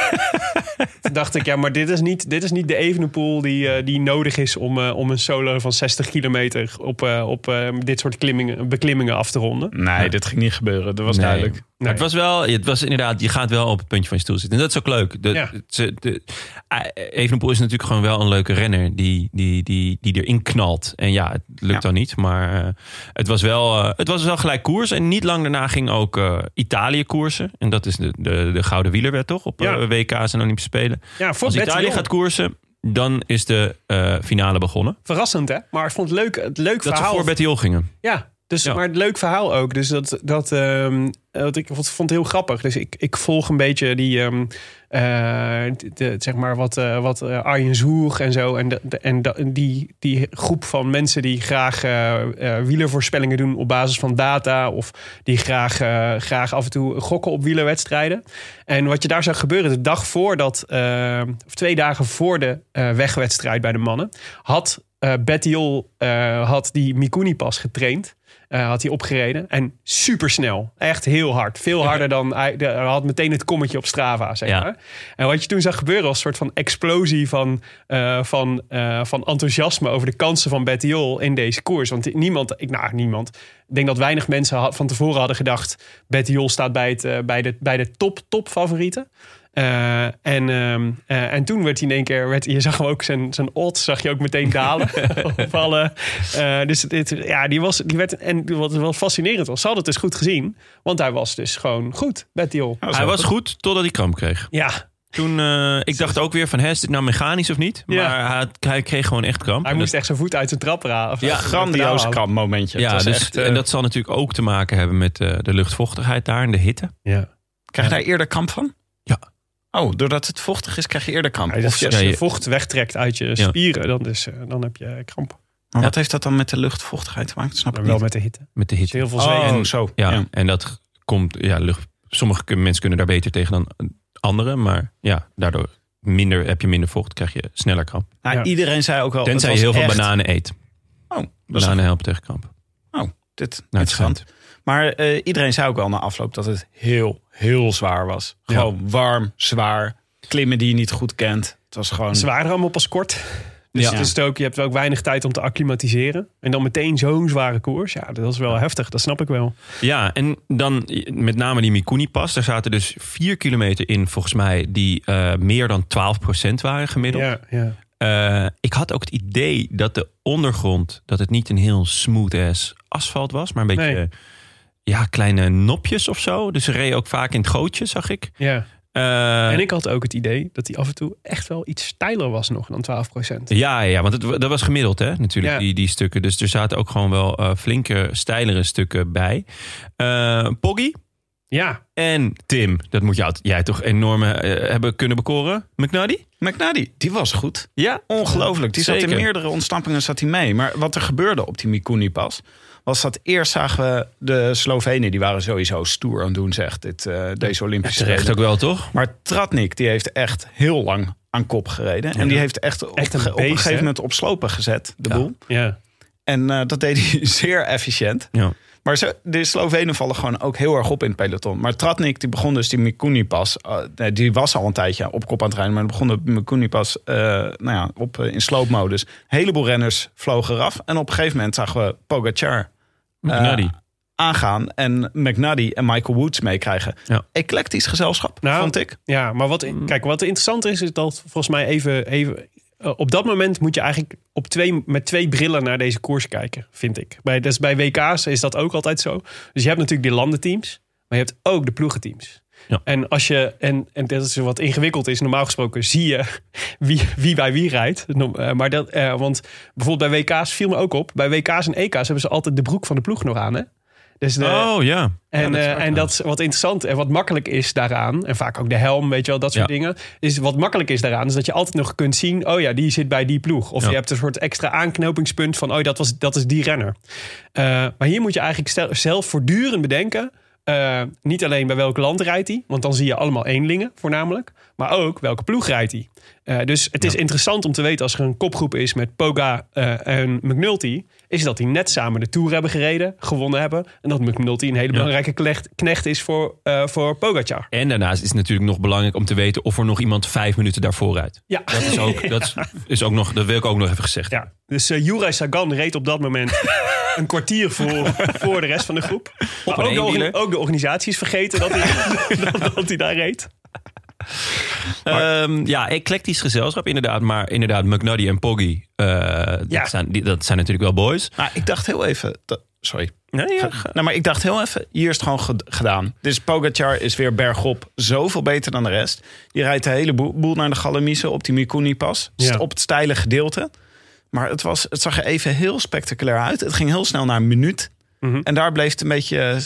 Toen dacht ik, ja, maar dit is niet, dit is niet de Evenepoel die, eh, die nodig is om, eh, om een solo van 60 kilometer op, eh, op eh, dit soort klimmingen, beklimmingen af te ronden. Nee, dit ging niet gebeuren. Dat was Nee. duidelijk. Het was wel, het was inderdaad, je gaat wel op het puntje van je stoel zitten. En dat is ook leuk. De, Ja. ze- de, eh, Evenepoel is natuurlijk gewoon wel een leuke renner die, die, die, die erin knalt. En ja, het lukt Ja. dan niet. Maar eh, het, was wel, eh, het was wel gelijk koers. En niet lang daarna ging ook eh, Italië koersen. En dat is de, de, de Gouden Wielerwet toch? Op Ja. WK's en Olympische Spelen. Ja, voor Als Betty Italië Jong. gaat koersen, dan is de finale begonnen. Verrassend, hè? Maar ik vond het leuk, het leuk Dat ze verhaal. voor Betty Jol gingen. Ja, Dus, Ja. Maar het leuk verhaal ook. Dus dat, dat, ehm, dat ik vond, vond het heel grappig. Dus ik, ik volg een beetje die, ehm, eh, de, zeg maar wat, eh, wat eh, Arjen Zoeg en zo. En, de, de- en die, die groep van mensen die graag wielervoorspellingen doen op basis van data. Of die graag, graag af en toe gokken op wielerwedstrijden. En wat je daar zag gebeuren, de dag voordat, eh, of twee dagen voor de wegwedstrijd bij de mannen, had eh Bettiol had die Mikuni pas getraind. Eh, had hij opgereden. En supersnel. Echt heel hard. Veel harder dan... Hij, de- hij had meteen het kommetje op Strava, zeg Ja. maar. En wat je toen zag gebeuren was een soort van explosie van, eh, van, eh, van enthousiasme over de kansen van Bettiol in deze koers. Want niemand, ik, nou niemand, ik denk dat weinig mensen had- van tevoren hadden gedacht... Bettiol staat bij, het, bij, de, bij de top, top favorieten. Eh, en, ehm, eh, en toen werd hij in één keer, werd, je zag hem ook zijn, zijn odds, zag je ook meteen dalen. op alle, eh, dus dit, ja, die was, die werd, en wat wel fascinerend was, ze hadden het dus goed gezien, want hij was dus gewoon goed, Bettiol. Hij was goed totdat hij kramp kreeg. Ja, Toen, eh, ik dacht ook weer van, hè, is dit nou mechanisch of niet? Maar Ja. hij, kreeg gewoon echt kramp. hij moest dat- echt zijn voet uit zijn trap raken. Ja, Grandioos krampmomentje. Ja, dus, echt, en dat zal natuurlijk ook te maken hebben met eh, de luchtvochtigheid daar en de hitte. Ja. Krijg je daar eerder kramp van? Oh, doordat het vochtig is, krijg je eerder kramp. Ja, Of als je- je Ja, je- vocht wegtrekt uit je spieren, dan, is, eh, dan heb je kramp. maar wat heeft dat dan met de luchtvochtigheid te maken? Snap ik wel niet. met de hitte. Met de hitte. heel veel zweet. Oh, zo. Ja, Ja. en dat komt, ja, lucht, sommige mensen kunnen daar beter tegen dan anderen. Maar ja, daardoor minder, heb je minder vocht, krijg je sneller kramp. Nou, Ja. Iedereen zei ook wel... Tenzij je heel veel bananen eet. Oh, Bananen helpen tegen kramp. Oh, dit Nou, het interessant. Maar eh, iedereen zei ook wel na afloop dat het heel, heel zwaar was. Gewoon warm, zwaar. Klimmen die je niet goed kent. Het was gewoon... Ze waren allemaal pas kort. Dus Ja. het ook, je hebt ook weinig tijd om te acclimatiseren. En dan meteen zo'n zware koers. Ja, dat is wel heftig. Dat snap ik wel. Ja, en dan met name die Mikuni-pas. Daar zaten dus vier kilometer in, volgens mij, die eh, meer dan 12% waren gemiddeld. Ja, ja. Eh, ik had ook het idee dat de ondergrond, dat het niet een heel smooth ass asfalt was, maar een beetje Nee. Ja, kleine nopjes of zo. Dus ze reden ook vaak in het gootje, zag ik. ja. Eh, En ik had ook het idee dat hij af en toe echt wel iets steiler was nog dan 12 procent. Ja, ja, want het, dat was gemiddeld, hè, natuurlijk, Ja. die, die stukken. Dus er zaten ook gewoon wel eh, flinke, steilere stukken bij. Eh, Poggy Ja, en Tim, dat moet jou, jij toch enorm hebben kunnen bekoren. McNuddy? McNuddy, die was goed. Ja. Ongelooflijk. Die zat Zeker. in meerdere ontsnappingen zat hij mee. Maar wat er gebeurde op die Mikuni pas was dat eerst zagen we de Slovenen, die waren sowieso stoer aan het doen, zegt dit, eh, deze Olympische Terecht Spelen. ook wel, toch? Maar Tratnik, die heeft echt heel lang aan kop gereden. En die heeft echt, op, Echt een op een beest, gegeven moment op slopen gezet, de Ja. boel. ja. En eh, dat deed hij zeer efficiënt. Ja. Maar de Slovenen vallen gewoon ook heel erg op in het peloton. Maar Tratnik, die begon dus die Mikuni pas. eh, die was al een tijdje op kop aan het rijden. Maar begon de Mikuni pas nou ja, op, in sloopmodus. Een heleboel renners vlogen eraf. En op een gegeven moment zagen we Pogacar McNuddy. aangaan. En McNuddy en Michael Woods meekrijgen. Ja. Eclectisch gezelschap, Nou, vond ik. Ja, maar wat, kijk, wat interessant is, is dat volgens mij even. even eh, op dat moment moet je eigenlijk op twee, met twee brillen naar deze koers kijken, vind ik. Bij, dus bij WK's is dat ook altijd zo. Dus je hebt natuurlijk die landenteams, maar je hebt ook de ploegenteams. Ja. En als je, en, en dat is wat ingewikkeld is, normaal gesproken zie je wie, wie bij wie rijdt. Eh, Maar dat, eh, want bijvoorbeeld bij WK's viel me ook op. Bij WK's en EK's hebben ze altijd de broek van de ploeg nog aan. Hè? Dus de, oh ja. en, Ja, dat, is waar, en dat is wat interessant en wat makkelijk is daaraan. En vaak ook de helm, weet je wel, dat soort Ja. dingen. Is wat makkelijk is daaraan, is dat je altijd nog kunt zien. Oh ja, die zit bij die ploeg. Of Ja. je hebt een soort extra aanknopingspunt van. Oh, dat, was, dat is die renner. Eh, maar hier moet je eigenlijk zelf voortdurend bedenken. Eh, niet alleen bij welk land rijdt hij, want dan zie je allemaal eenlingen voornamelijk. Maar ook welke ploeg rijdt hij. Eh, dus het is interessant om te weten als er een kopgroep is met Poga eh, en McNulty. Is dat die net samen de Tour hebben gereden, gewonnen hebben. En dat McNulty een hele belangrijke knecht, knecht is voor, eh voor Pogacar. En daarnaast is het natuurlijk nog belangrijk om te weten of er nog iemand vijf minuten daarvoor rijdt. Ja, Dat is ook, dat is, is ook nog, dat wil ik ook nog even gezegd. ja. dus eh Juraj Sagan reed op dat moment een kwartier voor, voor de rest van de groep. Maar ook, de, ook de organisatie is vergeten dat hij, dat, dat hij daar reed. Ehm, ja, eclectisch gezelschap inderdaad. Maar inderdaad, McNuddy en Poggy, eh, Ja. dat, zijn, die, dat zijn natuurlijk wel boys. Maar ik dacht heel even... dat- sorry. Nee, ja, Nou, maar ik dacht heel even, hier is het gewoon ged- gedaan. Dus Pogacar is weer bergop zoveel beter dan de rest. Die rijdt de hele boel, naar de Galamise op die Mikuni-pas. Ja. Op het steile gedeelte. Maar het, was, het zag er even heel spectaculair uit. Het ging heel snel naar een minuut. Mhm. En daar bleef het een beetje eh,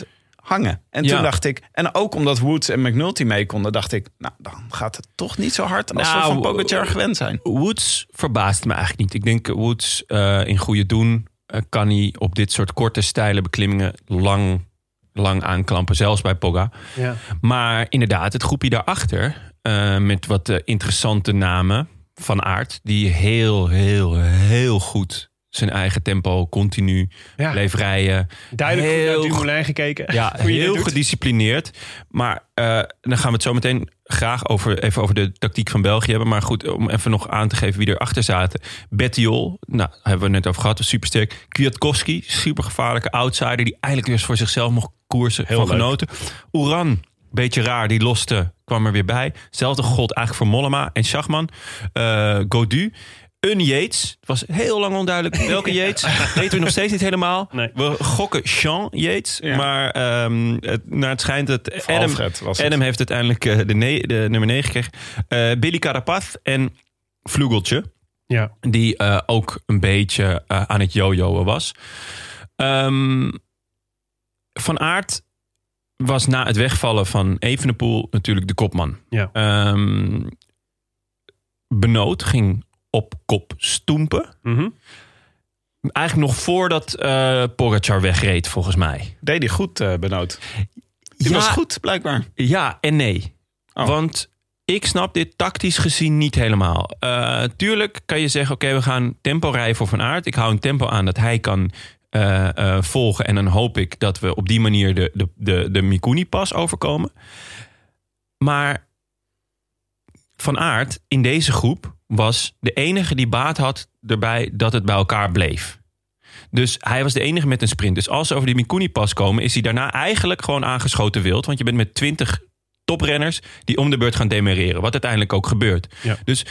hangen. En toen dacht ik, en ook omdat Woods en McNulty mee konden, dacht ik, nou, dan gaat het toch niet zo hard als Nou, we van Pogacar gewend zijn. Woods verbaast me eigenlijk niet. Ik denk Woods eh, in goede doen eh, kan hij op dit soort korte stijle beklimmingen lang, lang aanklampen. Zelfs bij Pogga. Ja. Maar inderdaad, het groepje daarachter eh, met wat eh, interessante namen van aard. Die heel, heel, heel goed zijn eigen tempo continu Ja. bleef rijden. Duidelijk goed Heel naar Dumoulin gekeken. Ja, heel gedisciplineerd. Maar eh, dan gaan we het zo meteen graag over, even over de tactiek van België hebben. Maar goed, om even nog aan te geven wie erachter zaten. Bettiol, nou, hebben we het net over gehad, supersterk. Kwiatkowski, supergevaarlijke outsider... die eigenlijk weer voor zichzelf mocht koersen, Heel van leuk. genoten. Oeran, beetje raar, die loste, kwam er weer bij. Zelfde god eigenlijk voor Mollema en Schachman. Eh Godu. Een Yates. Het was heel lang onduidelijk welke Yates. Weten we nog steeds niet helemaal. Nee. We gokken Sean Yates. Ja. Maar ehm, het, naar het schijnt dat Adam, Alfred was het. Adam heeft uiteindelijk eh, de, ne- de nummer 9 gekregen. Eh, Billy Carapaz en Vlugeltje. Ja. Die eh, ook een beetje aan het jojoen was. Ehm, van Aert was na het wegvallen van Evenepoel natuurlijk de kopman. Ja. Ehm Benoot ging op kop stoempen. Mhm. Eigenlijk nog voordat Pogacar wegreed, volgens mij. Deed hij goed, eh Benoot. Die was goed, blijkbaar. Ja en nee. Oh. Want ik snap dit tactisch gezien niet helemaal. Eh, tuurlijk kan je zeggen, oké, we gaan tempo rijden voor Van Aert. Ik hou een tempo aan dat hij kan volgen. En dan hoop ik dat we op die manier de, de, de, de Mikuni-pas overkomen. Maar Van Aert in deze groep was de enige die baat had erbij dat het bij elkaar bleef. Dus hij was de enige met een sprint. Dus als ze over die Mikuni-pas komen, is hij daarna eigenlijk gewoon aangeschoten wild. Want je bent met 20 toprenners die om de beurt gaan demereren. Wat uiteindelijk ook gebeurt. Ja. Dus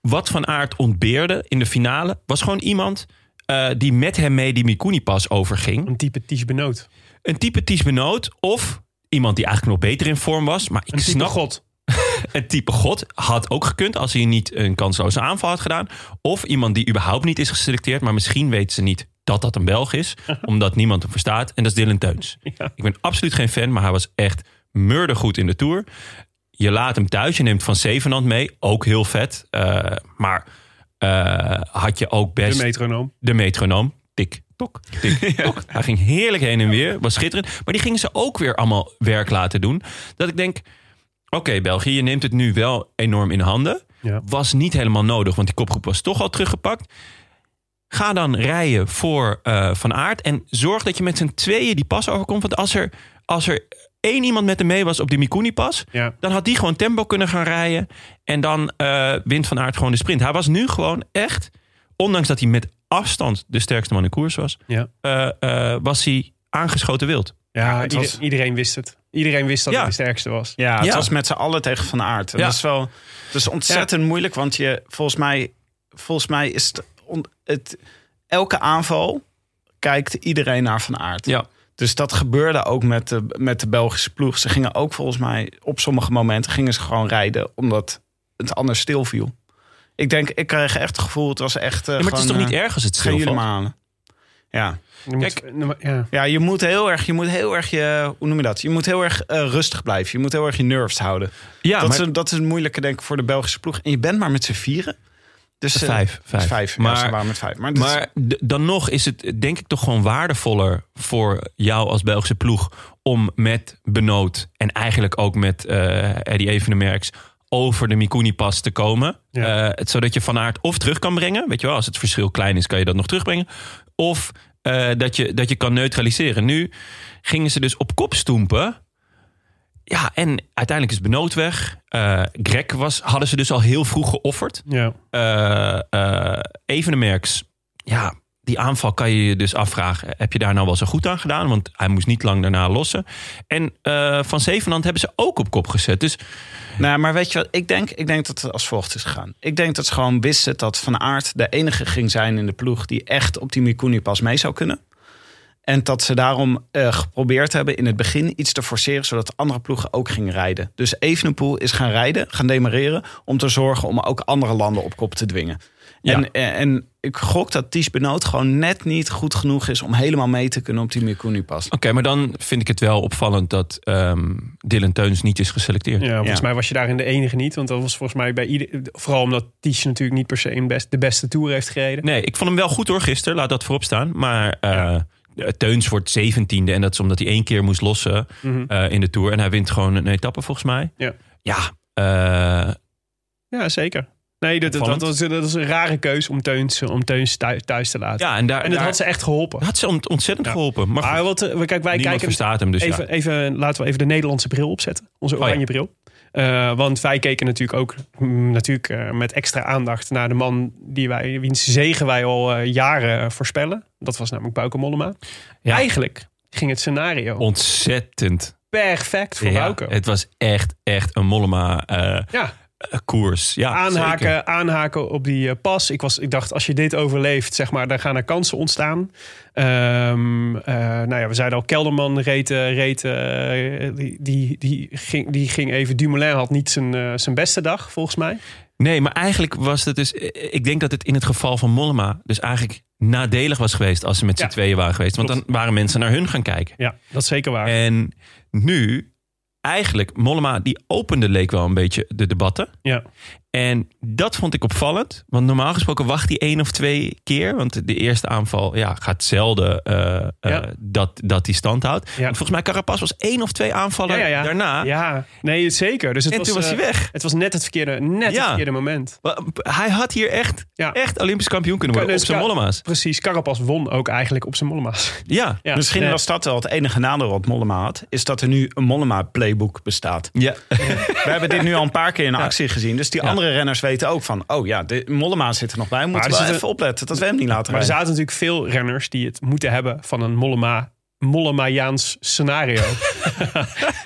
wat Van Aert ontbeerde in de finale... was gewoon iemand eh, die met hem mee die Mikuni-pas overging. Een type Ties Benoot. Een type Ties Benoot of iemand die eigenlijk nog beter in vorm was. Maar ik Een snap God. een type God had ook gekund als hij niet een kansloze aanval had gedaan. Of iemand die überhaupt niet is geselecteerd, maar misschien weten ze niet dat dat een Belg is, omdat niemand hem verstaat. En dat is Dylan Teuns. Ja. Ik ben absoluut geen fan, maar hij was echt murdergoed in de Tour. Je laat hem thuis, je neemt Van Zevenand mee, ook heel vet. Eh, maar eh, had je ook De best metronoom. de metronoom. Tik, tok, tik, tok. Hij ging heerlijk heen en weer. Was schitterend. Maar die gingen ze ook weer allemaal werk laten doen. Dat ik denk, oké België, je neemt het nu wel enorm in handen. Ja. Was niet helemaal nodig, want die kopgroep was toch al teruggepakt. Ga dan rijden voor eh, Van Aert. En zorg dat je met z'n tweeën die pas overkomt. Want als er, als er één iemand met hem mee was op die Mikuni-pas... Ja. dan had die gewoon tempo kunnen gaan rijden. En dan eh, wint Van Aert gewoon de sprint. Hij was nu gewoon echt, ondanks dat hij met afstand de sterkste man in koers was... Ja. eh, was hij aangeschoten wild. Ja, het ieder- was- iedereen wist het. Iedereen wist dat Ja. hij de sterkste was. Ja, het Ja. was met z'n allen tegen Van Aert. En Ja. Dat is wel dat is ontzettend moeilijk, want je, volgens, mij, volgens mij is het, on- het... Elke aanval kijkt iedereen naar Van Aert. Ja. Dus dat gebeurde ook met de, met de Belgische ploeg. Ze gingen ook volgens mij op sommige momenten gingen ze gewoon rijden, omdat het anders stilviel. Ik denk, ik kreeg echt het gevoel, het was echt. Ja, maar het is toch niet erg als het stilvalt? Ja. Je moet- Kijk. ja. ja, je moet heel erg, je moet heel erg je, hoe noem je dat? Je moet heel erg eh, rustig blijven. Je moet heel erg je nerves houden. Ja, dat, maar, is, een- dat is een moeilijke denk ik voor de Belgische ploeg. En je bent maar met z'n vieren. Dus eh, Vijf, vijf. vijf. Maar- ja, waren met vijf. Maar, is- dan nog is het denk ik toch gewoon waardevoller voor jou als Belgische ploeg om met Benoot en eigenlijk ook met eh Eddie Evenemerks over de Mikuni-pas te komen. Ja. Eh, het, zodat je Van Aert of terug kan brengen. Weet je wel, als het verschil klein is, kan je dat nog terugbrengen. Of eh, dat, je, dat je kan neutraliseren. Nu gingen ze dus op kop stoempen. Ja, en uiteindelijk is Benoot weg. Eh Greg was, hadden ze dus al heel vroeg geofferd Ja. Evenemerks, ja, die aanval kan je je dus afvragen. Heb je daar nou wel zo goed aan gedaan? Want hij moest niet lang daarna lossen. En eh, Van Zevenand hebben ze ook op kop gezet. Dus Nou, maar weet je wat? Ik denk, ik denk dat het als volgt is gegaan. Ik denk dat ze gewoon wisten dat Van Aert de enige ging zijn in de ploeg die echt op die Mikuni pas mee zou kunnen. En dat ze daarom eh, geprobeerd hebben in het begin iets te forceren... zodat andere ploegen ook gingen rijden. Dus Evenepoel is gaan rijden, gaan demareren... om te zorgen om ook andere landen op kop te dwingen. Ja. En, en, en ik gok dat Ties Benoot gewoon net niet goed genoeg is... om helemaal mee te kunnen op die Mikuni pas. Oké, maar dan vind ik het wel opvallend dat ehm, Dylan Teuns niet is geselecteerd. Ja, volgens Ja. mij was je daarin de enige niet. Want dat was volgens mij bij ieder... Vooral omdat Ties natuurlijk niet per se een best, de beste Tour heeft gereden. Nee, ik vond hem wel goed hoor gisteren, laat dat voorop staan. Maar eh, Teuns wordt zeventiende en dat is omdat hij één keer moest lossen Mhm. eh, in de Tour. En hij wint gewoon een etappe volgens mij. Ja. Ja, eh, Ja, zeker. Nee, dat, dat, dat, was, dat een rare keus om Teuns, om Teuns thuis, te laten. ja en, daar, en dat daar- had ze echt geholpen. had ze ont- ontzettend Ja. geholpen. Maar, Maar wat, eh, kijk, wij niemand kijken verstaat hem dus even, ja. even, laten we even de Nederlandse bril opzetten. Onze Oh ja. oranje bril. Eh, want wij keken natuurlijk ook mm, natuurlijk, eh, met extra aandacht naar de man die wij, wiens zegen wij al jaren voorspellen. Dat was namelijk Bauke Mollema. Ja. Eigenlijk ging het scenario Ontzettend. perfect voor Ja, Bauke. het was echt, echt een Mollema ja, koers. Ja, zeker. aanhaken, aanhaken op die eh, pas. Ik, was, ik dacht, als je dit overleeft, zeg maar, dan gaan er kansen ontstaan. Eh, nou ja, we zeiden al, Kelderman reed, eh, reed die, die, die, ging, die ging even... Dumoulin had niet zijn, zijn beste dag, volgens mij. Nee, maar eigenlijk was het dus... Ik denk dat het in het geval van Mollema dus eigenlijk nadelig was geweest... als ze met z'n Ja. tweeën waren geweest. Want dan waren mensen naar hun gaan kijken. Ja, dat is zeker waar. En nu, eigenlijk, Mollema die opende leek wel een beetje de debatten. ja. En dat vond ik opvallend. Want normaal gesproken wacht hij één of twee keer. Want de eerste aanval ja, gaat zelden eh, eh, dat, dat die stand houdt. Ja. Volgens mij Carapaz was één of twee aanvallen Ja, ja, ja. daarna. Ja, nee, zeker. Dus het En was, toen was hij eh, weg. Het was net het verkeerde, net Ja. het verkeerde moment. Hij had hier echt, Ja. echt Olympisch kampioen kunnen worden Dus op zijn Ka- Mollema's. Precies, Carapaz won ook eigenlijk op zijn Mollema's. Ja. Ja. Misschien Nee. was dat wel het enige nadeel wat Mollema had. Is dat er nu een Mollema-playbook bestaat. ja. We hebben dit nu al een paar keer in actie gezien. Dus die Ja. andere renners weten ook van... oh ja, de Mollema zit er nog bij. We moeten zitten- even opletten dat we hem niet laten Maar er zaten natuurlijk veel renners die het moeten hebben van een Mollema, Mollemajaans scenario.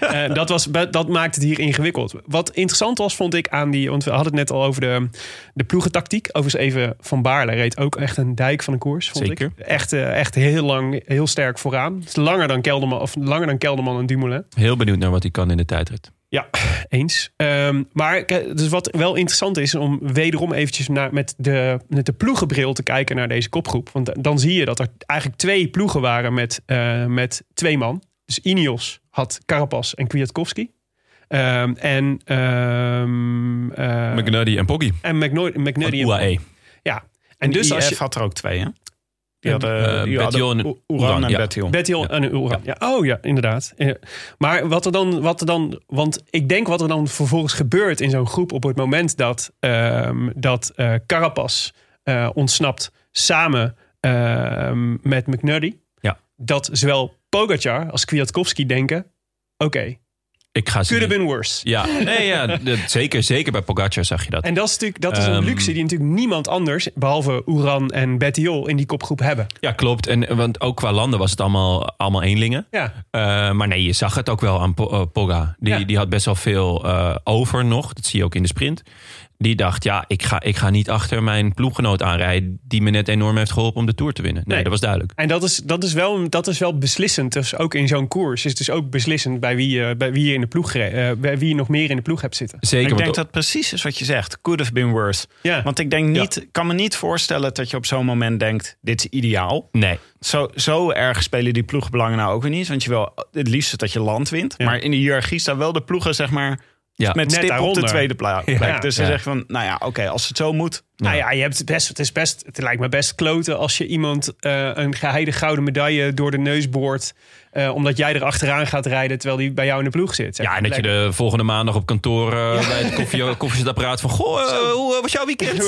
Eh, dat, was, dat maakt het hier ingewikkeld. Wat interessant was, vond ik aan die... Want we hadden het net al over de, de ploegentactiek. Overigens even Van Baarle reed ook echt een dijk van een koers, vond Zeker. ik. Echt, eh, echt heel lang, heel sterk vooraan. Het is langer dan Kelderman, of langer dan Kelderman en Dumoulin. Heel benieuwd naar wat hij kan in de tijdrit. Ja, eens. Ehm, maar dus wat wel interessant is om wederom eventjes naar, met, de, met de ploegenbril te kijken naar deze kopgroep. Want dan zie je dat er eigenlijk twee ploegen waren met, eh, met twee man. Dus Ineos had Carapaz en Kwiatkowski. Ehm, en ehm eh, McNuddy en Poggi. en McNuddy. en- UAE. Ja. En En dus IF als je... had er ook twee, hè? Die hadden, eh, die hadden en Oeran en en Uran. Ja. Oh ja, inderdaad. Maar wat er, dan, wat er dan... Want ik denk wat er dan vervolgens gebeurt in zo'n groep... op het moment dat, ehm dat eh Carapaz eh, ontsnapt samen ehm, met McNuddy... Ja. dat zowel Pogacar als Kwiatkowski denken... oké, Ik ga could have been worse. Ja, nee, ja zeker, zeker bij Pogacar zag je dat. En dat is natuurlijk dat is een Ehm. luxe die natuurlijk niemand anders... behalve Uran en Bettiol in die kopgroep hebben. Ja, klopt. En, want ook qua landen was het allemaal, allemaal eenlingen. Ja, Eh, maar nee, je zag het ook wel aan eh, Pogga. Die, Ja. die had best wel veel eh, over nog. Dat zie je ook in de sprint. Die dacht, ja, ik ga, ik ga niet achter mijn ploeggenoot aanrijden... die me net enorm heeft geholpen om de Tour te winnen. Nee, Nee. dat was duidelijk. En dat is, dat is, wel, dat is wel beslissend. Dus ook in zo'n koers is het dus ook beslissend bij wie je, bij wie je in de ploeg eh, bij wie je nog meer in de ploeg hebt zitten. Zeker. ik denk dat precies is wat je zegt. Could have been worse. Ja. Want ik denk niet, kan me niet voorstellen dat je op zo'n moment denkt... dit is ideaal. Nee, Zo, zo erg spelen die ploegbelangen nou ook weer niet. Want je wil het liefst dat je land wint. Ja. Maar in de hiërarchie staan wel de ploegen, zeg maar... ja. met Net stip op de tweede plek. Ja. Dus ze Ja. zeggen van, nou ja, oké, als het zo moet... Nou ja, je hebt best, het, is best, het lijkt me best kloten als je iemand eh, een geheide gouden medaille door de neus boort. Eh, omdat jij er achteraan gaat rijden terwijl die bij jou in de ploeg zit. Zeg. ja, en dat je de volgende maand nog op kantoor eh, bij het koffie, koffiezetapparaat van... Goh, eh, hoe was jouw weekend?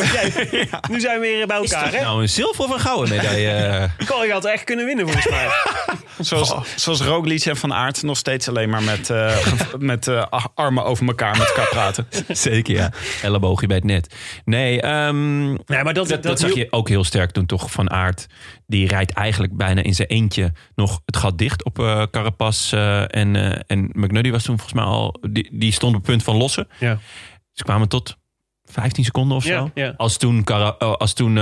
Nu zijn we weer bij Is elkaar, dat hè? nou een zilver of een gouden medaille? Col, je had echt kunnen winnen volgens mij. Zoals, zoals Roglic en Van Aert nog steeds alleen maar met, eh, met eh, armen over elkaar met elkaar praten. Zeker, ja. Elleboogje bij het net. Nee, ehm, Nee, maar dat, dat, dat zag je ook heel sterk toen toch Van Aert. Die rijdt eigenlijk bijna in zijn eentje nog het gat dicht op eh Carapaz. eh, en, eh, en McNuddy was toen volgens mij al... Die, die stond op het punt van lossen. Ja. Ze kwamen tot 15 seconden of zo. Ja, ja. Als toen, Cara- als toen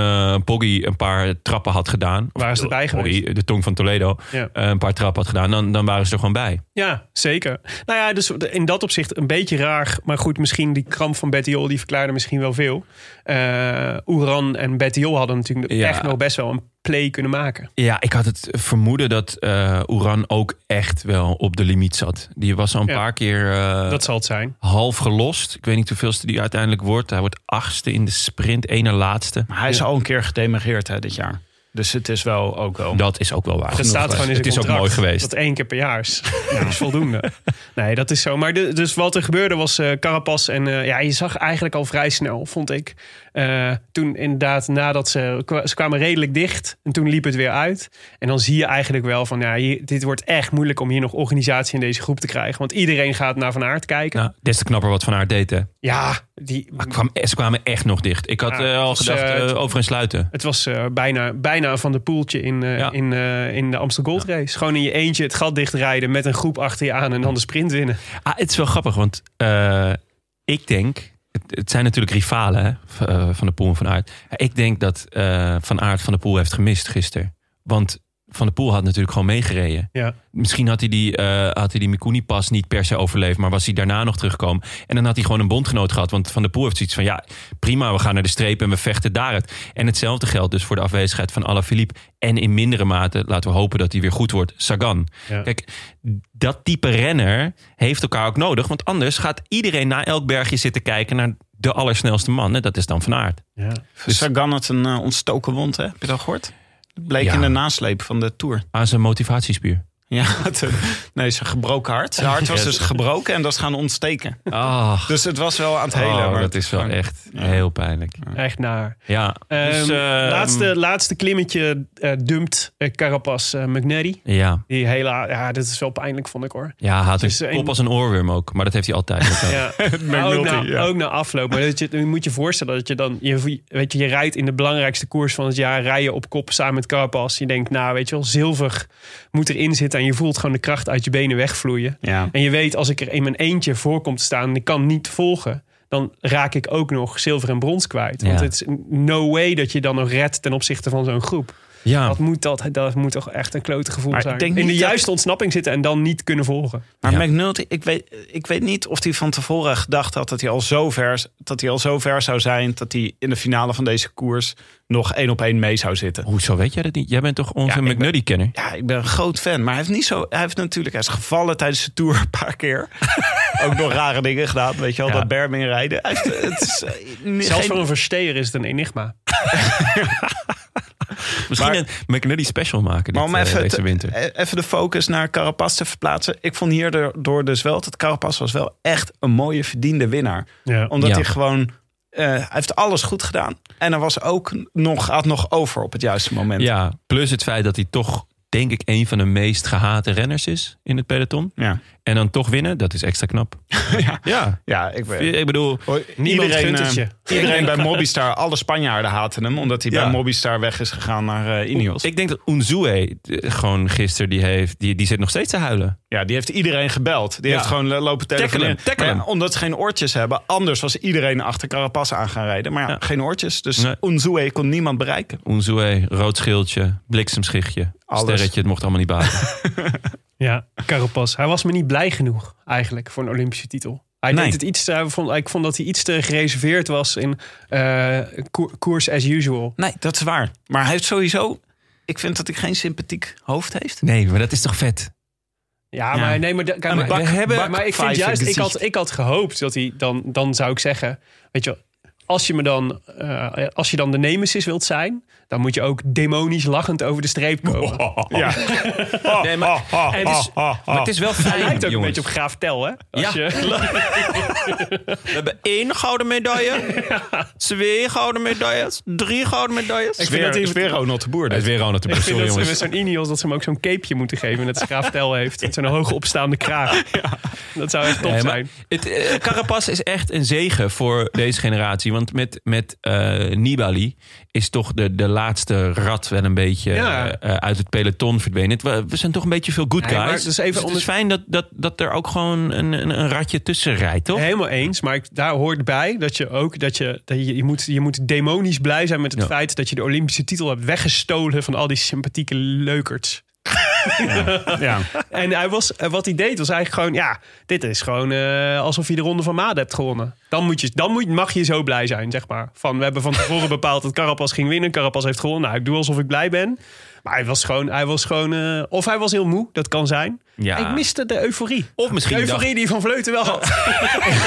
Poggi een paar trappen had gedaan. Waren ze erbij Poggi, geweest? de tong van Toledo. Ja. een paar trappen had gedaan. Dan, dan waren ze er gewoon bij. Ja, zeker. Nou ja, dus in dat opzicht een beetje raar. Maar goed, misschien die kramp van Bettiol, die verklaarde misschien wel veel. Eh Oeran en Bettiol hadden natuurlijk echt nog best wel een play kunnen maken. Ja, ik had het vermoeden dat eh Oeran ook echt wel op de limiet zat. Die was al een Ja. paar keer eh, dat zal het zijn. half gelost. Ik weet niet hoeveelste die uiteindelijk wordt. Hij wordt achtste in de sprint, ene laatste. Maar hij is al een keer gedemereerd hè, dit jaar. Dus het is wel ook wel... Dat is ook wel waar. Dat staat gewoon in het is ook mooi geweest. Dat één keer per jaar is. Dat is voldoende. Nee, dat is zo. Maar de- dus wat er gebeurde was eh Carapaz. En eh, ja, je zag eigenlijk al vrij snel, vond ik. Eh, toen inderdaad, nadat ze, ze kwamen redelijk dicht. En toen liep het weer uit. En dan zie je eigenlijk wel van, ja, hier- dit wordt echt moeilijk om hier nog organisatie in deze groep te krijgen. Want iedereen gaat naar Van Aert kijken. Nou, des te knapper wat Van Aert deed. Hè. Ja, die, Maar kwam, ze kwamen echt nog dicht. Ik had Ja, eh, al was, gedacht eh, over een sluiten. Het was bijna, bijna van de poeltje in, Ja. in, in de Amstel Gold Race. Gewoon in je eentje het gat dichtrijden met een groep achter je aan en dan de sprint winnen. Ah, het is wel grappig, want ik denk... Het, zijn natuurlijk rivalen eh, van de Poel en Van Aert. Ik denk dat eh, Van Aert Van de Poel heeft gemist gisteren. Want Van de Poel had natuurlijk gewoon meegereden. Ja. Misschien had hij die, eh had hij die Mikuni-pas niet per se overleefd... maar was hij daarna nog teruggekomen. En dan had hij gewoon een bondgenoot gehad. Want Van der Poel heeft zoiets van... ja, prima, we gaan naar de streep en we vechten daaruit. En hetzelfde geldt dus voor de afwezigheid van Alaphilippe. En in mindere mate, laten we hopen dat hij weer goed wordt, Sagan. Ja. Kijk, dat type renner heeft elkaar ook nodig. Want anders gaat iedereen na elk bergje zitten kijken... naar de allersnelste man. En dat is dan Van Aert. Ja. Dus Sagan had een eh, ontstoken wond, hè? Heb je dat gehoord? Bleek Ja. in de nasleep van de Tour. Aan zijn motivatiespier. Ja, het, eh, nee, zijn gebroken hart. Zijn hart was dus gebroken en dat is gaan ontsteken. Ah, Dus het was wel aan het hele. oh, maar dat is wel echt heel pijnlijk. Echt naar. Ja, dus... Ehm, ehm, laatste, laatste klimmetje eh, dumpt uh, Carapaz eh, McNary. Ja, Die hele, ja, dit is wel pijnlijk, vond ik hoor. ja hij had Dus, een eh, kop als een oorworm ook. Maar dat heeft hij altijd. Ja. Ook, na, ja. ook na afloop. Maar dat je, je moet je voorstellen dat je dan, je, weet je, je rijdt in de belangrijkste koers van het jaar, rij je op kop samen met Carapaz. Je denkt, nou, weet je wel, zilver moet erin zitten en je voelt gewoon de kracht uit je benen wegvloeien. Ja. En je weet, als ik er in mijn eentje voor kom te staan en ik kan niet volgen, dan raak ik ook nog zilver en brons kwijt. Want Ja. het is no way dat je dan nog redt ten opzichte van zo'n groep. Ja, Dat, moet, dat, dat moet toch echt een klote gevoel Maar ik zijn. denk In de dat- juiste ontsnapping zitten en dan niet kunnen volgen. Maar Ja. McNulty, ik weet, ik weet niet of hij van tevoren gedacht had dat hij, al zo ver, dat hij al zo ver zou zijn dat hij in de finale van deze koers nog één op één mee zou zitten. hoezo weet jij dat niet? Jij bent toch onze Ja, McNuddy-kenner? Ja, ik ben een groot fan, maar hij heeft niet zo. Hij heeft natuurlijk, hij is gevallen tijdens de tour een paar keer. Ook nog rare dingen gedaan, weet je wel, Ja. dat Berming rijden. Hij heeft, het is, eh, Zelfs geen- voor een versteer is het een enigma. Misschien Maar- een McNuddy special maken dit, Maar om eh, even, deze te- winter. eh, even de focus naar Carapaz te verplaatsen. Ik vond hierdoor dus wel dat Carapaz was wel echt een mooie verdiende winnaar. Ja. Omdat Ja. hij gewoon... eh, hij heeft alles goed gedaan. En hij was ook nog, had nog over op het juiste moment. Ja, plus het feit dat hij toch, denk ik, een van de meest gehate renners is in het peloton. ja. En dan toch winnen, dat is extra knap. ja. Ja, Ja, ik ik bedoel, Hoi, eh, iedereen bij Mobistar, alle Spanjaarden haten hem. Omdat hij Ja. bij Mobistar weg is gegaan naar eh Ineos. ik denk dat Unzue eh, gewoon gisteren, die, heeft, die, die zit nog steeds te huilen. Ja, die heeft iedereen gebeld. Die Ja. heeft gewoon lopen telefoneren. ja, omdat ze geen oortjes hebben. Anders was iedereen achter Carapaz aan gaan rijden. Maar ja, Ja. geen oortjes. Dus Nee. Unzue kon niemand bereiken. Unzue, rood schildje, bliksemschichtje, Alles. sterretje, het mocht allemaal niet baten. Ja, Carapaz. Hij was me niet blij genoeg eigenlijk voor een Olympische titel. Hij Nee. deed het iets te, vond, ik vond dat hij iets te gereserveerd was in eh, koer- koers as usual. Nee, dat is waar. Maar hij heeft sowieso... Ik vind dat hij geen sympathiek hoofd heeft. Nee, maar dat is toch vet? Ja, Ja. maar nee, maar, kijk, maar, bak- we hebben, maar ik vind juist, ik had, ik had gehoopt dat hij dan, dan zou ik zeggen, weet je, wel, als je me dan, eh, als je dan de nemesis wilt zijn, dan moet je ook demonisch lachend over de streep komen. Ja. Nee, maar, En dus, maar het is wel fijn, lijkt ook een jongens. beetje op Graaf Tel, hè? Als Ja. je- We hebben één gouden medaille, twee gouden medailles, drie gouden medailles. Ik vind dat hij- Weer, weer Ronald de Boer. Het is weer Ronald de Ik Boer, vind sorry dat ze met jongens. zo'n Ineos dat ze hem ook zo'n capeje moeten geven. Net als Graaf Tel heeft. Met zo'n hoge opstaande kraag. Dat zou echt top Nee, zijn. het, eh, Carapaz is echt een zegen voor deze generatie. Want met, met eh, Nibali is toch de, de laatste rat wel een beetje Ja. eh, uit het peloton verdwenen. Het- We, we zijn toch een beetje veel good Nee, guys. dus even het onder- is fijn dat, dat, dat er ook gewoon een, een, een ratje tussen rijdt, toch? Helemaal eens, maar ik, daar hoort bij dat je ook dat je, dat je, je, moet, je moet demonisch blij zijn met het Ja. feit dat je de Olympische titel hebt weggestolen van al die sympathieke leukerts. Ja. En hij was, eh, wat hij deed was eigenlijk gewoon, ja, dit is gewoon eh, alsof je de Ronde van Maden hebt gewonnen. Dan, moet je, dan moet, mag je zo blij zijn, zeg maar. Van, we hebben van tevoren bepaald dat Carapaz ging winnen. Carapaz heeft gewonnen. Nou, ik doe alsof ik blij ben. Maar hij was gewoon, hij was gewoon eh, of hij was heel moe, dat kan zijn. Ja. Ik miste de euforie. Of misschien de dacht- euforie die Van Vleuten wel had.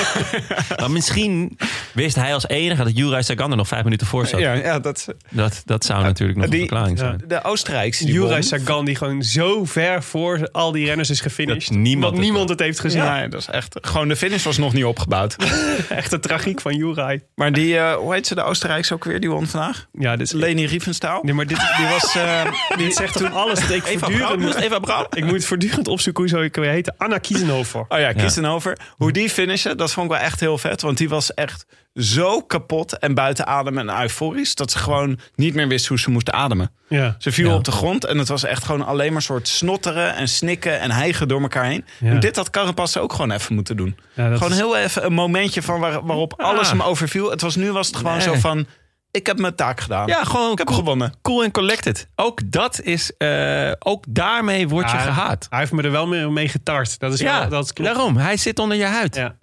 Maar misschien wist hij als enige dat Juraj Sagan er nog vijf minuten voor zat. Ja, ja, dat, Dat, dat zou natuurlijk nog die- een verklaring zijn. de Oostenrijkse Juraj. Sagan die gewoon zo ver voor al die renners is gefinished. Dat niemand dat niemand het heeft gezien. Ja, dat is echt. Gewoon de finish was nog niet opgebouwd. Echt de tragiek van Juraj. Maar die, eh, hoe heet ze, de Oostenrijkse ook weer, die won vandaag? Ja, dit is... Leni Riefenstahl. Nee, maar dit, Die was. eh, dit zegt toch alles dat ik Eva voortdurend... Eva Braun. Ik moet voortdurend opzoeken hoe zou ik weer heten. Anna Kiesenhofer. oh ja, Kiestenhover. Hoe die finishen, dat vond ik wel echt heel vet. Want die was echt zo kapot en buiten adem en euforisch. Dat ze gewoon niet meer wist hoe ze moest ademen. Ja. Ze viel Ja. op de grond en het was echt gewoon alleen maar soort snotteren en snikken en hijgen door elkaar heen. Ja. En dit had Carapaz ook gewoon even moeten doen. Gewoon is- heel even een momentje van waar, waarop alles Ah. hem overviel. Het was nu was het gewoon Nee. zo van, ik heb mijn taak gedaan. Ja, gewoon ik heb cool, gewonnen. cool and collected. Ook dat is, eh, ook daarmee word je gehaat. Hij heeft me er wel mee, mee getart. Dat is Ja, wel, dat klopt. daarom. Hij zit onder je huid. Ja.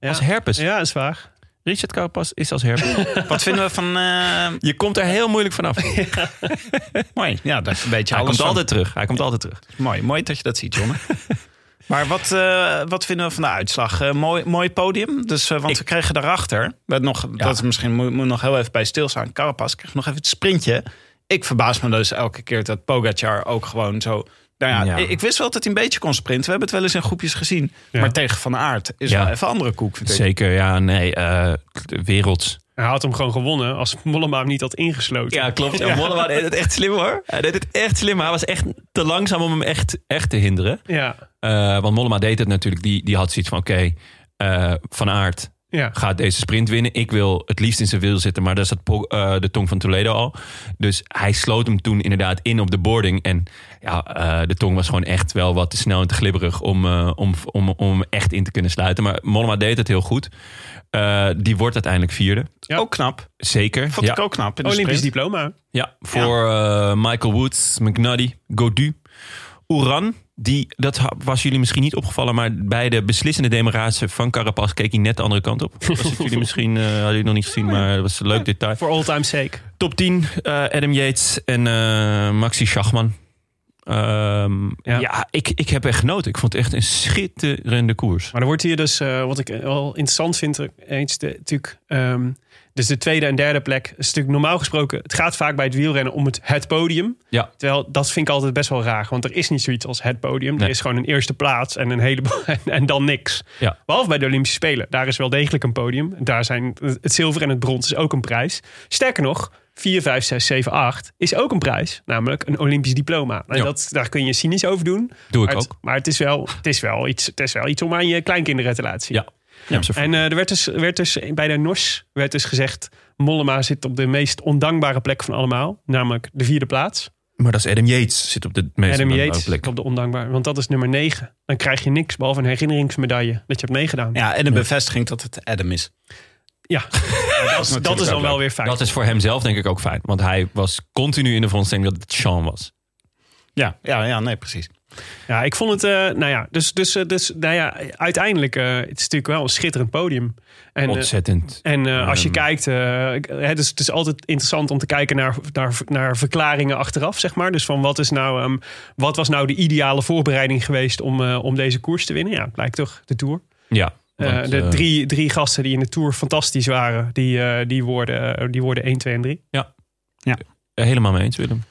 Ja. Als herpes. Ja, is waar. Richard Carapaz is als herpes. Wat vinden we van... eh, je komt er heel moeilijk vanaf. mooi, ja, dat is een beetje Hij komt van. altijd terug. Hij komt altijd terug. Mooi, mooi dat je dat ziet, Jonne. maar wat, eh, wat vinden we van de uitslag? Eh, mooi, mooi podium. Dus, want Ik- we kregen daarachter, nog, Ja. dat is misschien moet, moet nog heel even bij stilstaan. Carapaz kreeg nog even het sprintje. Ik verbaas me dus elke keer dat Pogacar ook gewoon zo... Nou ja, Ja. Ik, wist wel dat hij een beetje kon sprinten. We hebben het wel eens in groepjes gezien. Ja. Maar tegen Van Aert is Ja. wel even andere koek, vind ik. Zeker, ja, nee. eh werelds. Hij had hem gewoon gewonnen als Mollema hem niet had ingesloten. Ja, klopt. En Mollema deed het echt slim hoor. Hij deed het echt slim. maar Hij was echt te langzaam om hem echt, echt te hinderen. Ja. Eh, want Mollema deed het natuurlijk. Die, die had zoiets van, oké, eh, Van Aert Ja. gaat deze sprint winnen. Ik wil het liefst in zijn wiel zitten, maar daar zat Po- eh, de tong van Toledo al. Dus hij sloot hem toen inderdaad in op de boarding. En ja, eh, de tong was gewoon echt wel wat te snel en te glibberig om, eh, om, om, om hem echt in te kunnen sluiten. Maar Mollema deed het heel goed. Eh, die wordt uiteindelijk vierde. Ja. Ook knap. Zeker. Vond ja. ik ook knap in de Olympisch sprint. diploma. Ja, voor Michael Woods, McNuddy, Godu, Oeran. Die, dat was jullie misschien niet opgevallen, maar bij de beslissende demarage van Carapaz keek hij net de andere kant op. Was het jullie misschien, eh hadden jullie nog niet gezien, maar dat was een leuk detail. For all time sake. Top 10, eh, Adam Yates en eh, Maxi Schachman. Ehm, ja, Ja. ik, ik heb echt genoten. Ik vond het echt een schitterende koers. Maar dan wordt hier dus, wat ik wel interessant vind, eens de, natuurlijk, ehm, dus de tweede en derde plek. is natuurlijk normaal gesproken, het gaat vaak bij het wielrennen om het, het podium. Ja, Terwijl dat vind ik altijd best wel raar, want er is niet zoiets als het podium. Nee. Er is gewoon een eerste plaats en een heleboel en, en dan niks. ja. Behalve bij de Olympische Spelen. Daar is wel degelijk een podium. Daar zijn het zilver en het brons is ook een prijs. Sterker nog, 4, 5, 6, 7, 8 is ook een prijs. Namelijk een Olympisch diploma. En dat, daar kun je cynisch over doen. Doe ik maar het, ook. maar het is, wel, het, is wel iets, het is wel iets om aan je kleinkinderen te laten zien. Ja, ja. En eh, er werd dus, werd dus bij de NOS werd dus gezegd... Mollema zit op de meest ondankbare plek van allemaal. Namelijk de vierde plaats. Maar dat is Adam Yates, zit op de meest Adam ondankbare Yates plek. op de ondankbare. Want dat is nummer 9. Dan krijg je niks behalve een herinneringsmedaille dat je hebt meegedaan. Ja, en de bevestiging dat het Adam is. Ja, dat, is, dat is dan wel weer fijn. Dat is voor hem zelf denk ik ook fijn. Want hij was continu in de veronderstelling dat het Sean was. Ja, ja, ja nee, precies. Ja, ik vond het, eh, nou ja, dus, dus, eh, dus nou ja, uiteindelijk, eh het is natuurlijk wel een schitterend podium. En, eh, Ontzettend. en eh, als je Ehm. kijkt, eh, het, is, het is altijd interessant om te kijken naar, naar, naar verklaringen achteraf, zeg maar. Dus van wat, is nou, ehm, wat was nou de ideale voorbereiding geweest om, eh, om deze koers te winnen? Ja, het blijkt toch de Tour. Ja. Eh, want, de drie, drie gasten die in de Tour fantastisch waren, die, eh, die, worden, die worden 1, 2 en 3. helemaal mee eens, Willem.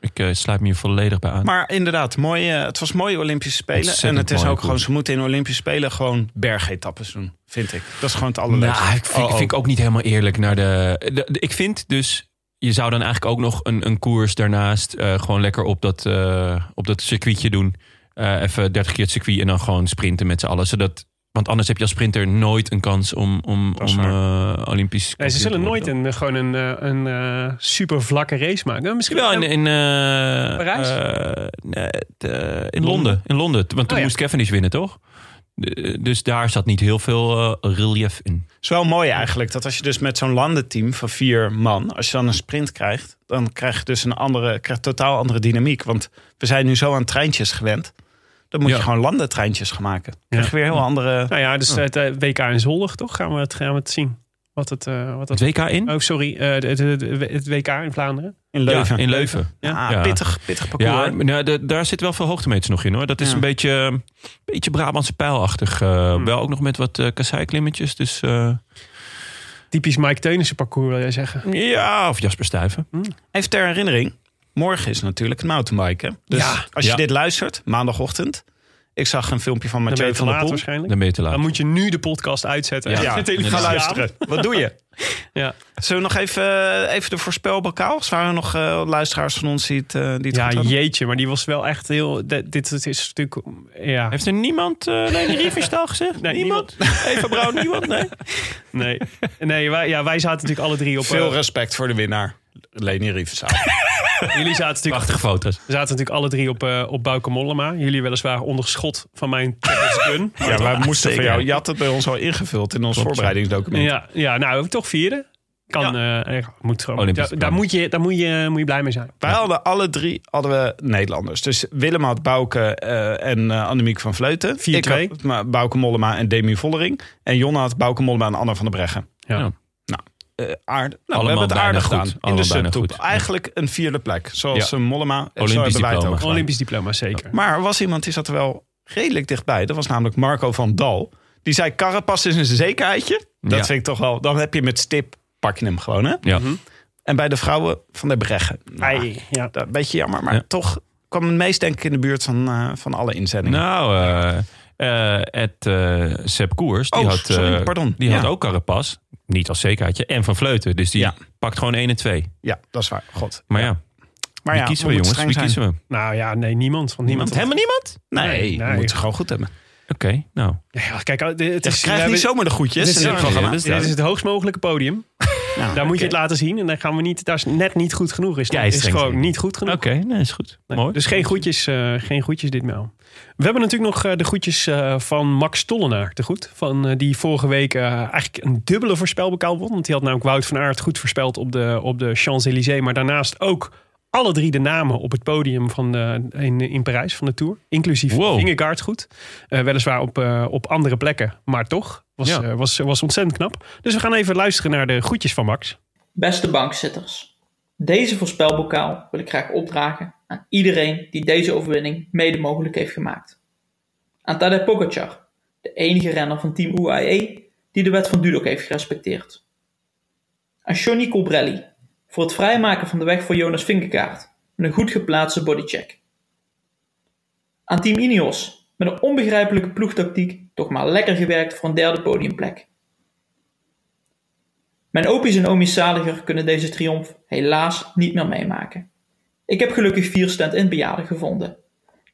Ik eh, sluit me hier volledig bij aan. Maar inderdaad, mooi, eh, het was mooie Olympische Spelen. Ontzettend en het is ook koers. gewoon, ze moeten in Olympische Spelen gewoon bergetappes doen, vind ik. Dat is gewoon het allerleukste. Nou, ik vind, Oh, oh. vind ik ook niet helemaal eerlijk naar de, de- de- Ik vind dus, je zou dan eigenlijk ook nog een, een koers daarnaast eh, gewoon lekker op dat, eh, op dat circuitje doen. Eh, even 30 keer het circuit en dan gewoon sprinten met z'n allen. Zodat Want anders heb je als sprinter nooit een kans om, om, om eh, Olympisch Nee, ze zullen te nooit een, gewoon een, eh, een eh, super vlakke race maken. Misschien Wel in, in, eh, Parijs? eh, nee, eh, in Londen. In Londen. Want toen Oh, ja. moest Cavendish winnen, toch? De- Dus daar zat niet heel veel eh, relief in. Het is wel mooi eigenlijk dat als je dus met zo'n landenteam van vier man, als je dan een sprint krijgt, dan krijg je dus een andere, krijg totaal andere dynamiek. Want we zijn nu zo aan treintjes gewend. Dan moet Ja. je gewoon landentreintjes gaan maken. Dan krijg je weer heel andere. Nou ja, dus het eh, WK in Zolder, toch? Gaan we het, gaan we het zien. Wat het, eh, wat Het het WK in? Oh, sorry. eh, het, WK in Vlaanderen. In Leuven. Ja, in Leuven. Ja, Ja. pittig, pittig parcours. Ja, maar nou, de- daar zit wel veel hoogtemeters nog in hoor. Dat is Ja. een beetje, beetje Brabantse pijlachtig. eh, Hmm. Wel ook nog met wat uh, kasseiklimmetjes. Dus eh, Typisch Mike Teunissen parcours, wil jij zeggen. ja, of Jasper Stuyven. Even ter herinnering. Morgen is natuurlijk het mountainbiken. Dus Ja. als je Ja. dit luistert, maandagochtend. Ik zag een filmpje van Mathieu van der laat Poel. waarschijnlijk. Dan ben je te laat. Dan moet je nu de podcast uitzetten. Ja. en Ja, televisie ga luisteren. Wat doe je? Ja. Zullen we nog even, eh, even de voorspelbokaal? Waren er nog eh, luisteraars van ons die het, eh, die het Ja, jeetje, maar die was wel echt heel... Dit, dit is natuurlijk... Ja, Heeft er niemand uh, Leni Riefenstahl gezegd? Nee, niemand? Eva Brouw, niemand? Nee? nee. nee wij, ja, wij zaten natuurlijk alle drie op... Veel respect voor de winnaar. Leni Riefenstahl. Jullie zaten natuurlijk, Prachtige foto's. we zaten natuurlijk alle drie op, eh op Bauke Mollema. Jullie weliswaar onder schot van mijn Gun. ja, wij moesten zeker. van jou. Je had het bij ons al ingevuld in ons Klopt, voorbereidingsdocument. Ja, ja, nou, toch vierde. Kan, eh, moet gewoon, Olympisch ja, daar, moet je, daar moet je, moet je blij mee zijn. Wij hadden alle drie hadden we Nederlanders. Dus Willem had Bouke eh, en eh Annemiek van Vleuten. 4-2. Ik had maar Bouke Mollema en Demi Vollering. En Jonna had Bouke Mollema en Anna van der Breggen. Ja. Ja. Eh aard, nou, we Allemaal hebben het aardig goed. gedaan. In de. Ja. Eigenlijk een vierde plek. Zoals Ja. een Mollema. En zo Olympisch het diploma. ook gedaan. Olympisch diploma, zeker. Maar er was iemand die zat er wel redelijk dichtbij. Dat was namelijk Marco van Dal. Die zei, Carapaz is een zekerheidje. Dat Ja. vind ik toch wel... Dan heb je met stip, pak je hem gewoon, hè? Ja. En bij de vrouwen van der Breggen. Nou, Ai, ja. dat- een beetje jammer, maar Ja. toch kwam het meest denk ik in de buurt van, eh, van alle inzendingen. Nou, eh eh Ed eh Sepp Koers, die, Oh, had, sorry, eh, pardon. die had Ja. ook Carapas. Niet als zekerheidje. En Van Vleuten. Dus die Ja. pakt gewoon 1 en 2. Ja, dat is waar. God. Maar ja, Maar wie ja, kiezen we moeten jongens? Wie zijn. kiezen we? Nou ja, nee, niemand. Want niemand. Helemaal niemand? Nee, Nee, je nee. moet ze gewoon goed hebben. Oké, nou. Ja, kijk, het Je is, we krijgt hebben- niet zomaar de goedjes Dit is, in dit ja, programma. ja, dit is het hoogst mogelijke podium. Nou, Daar moet je het laten zien. En dan gaan we niet, daar is net niet goed genoeg. Is, Jij is streng gewoon niet goed genoeg. Oké, nee, is goed. Nee, Mooi. Dus geen groetjes, eh, geen groetjes ditmaal. We hebben natuurlijk nog eh, de groetjes eh, van Max Tollenaar te goed. Van, eh, die vorige week eigenlijk een dubbele voorspelbokaal won. Want die had namelijk Wout van Aert goed voorspeld op de, op de Champs-Élysées. Maar daarnaast ook alle drie de namen op het podium van de, in, in Parijs van de Tour. Inclusief Wow. Vingegaard goed. Eh, weliswaar op, eh, op andere plekken, maar toch. Was, Ja. eh, was, was ontzettend knap. Dus we gaan even luisteren naar de groetjes van Max. Beste bankzitters, deze voorspelbokaal wil ik graag opdragen aan iedereen die deze overwinning mede mogelijk heeft gemaakt. Aan Tadej Pogacar, de enige renner van team UAE die de wet van Dudok heeft gerespecteerd. Aan Johnny Colbrelli voor het vrijmaken van de weg voor Jonas Vingegaard met een goed geplaatste bodycheck. Aan team Ineos met een onbegrijpelijke ploegtactiek toch maar lekker gewerkt voor een derde podiumplek. Mijn opies en omies zaliger kunnen deze triomf helaas niet meer meemaken. Ik heb gelukkig vier stand-in bejaarden gevonden.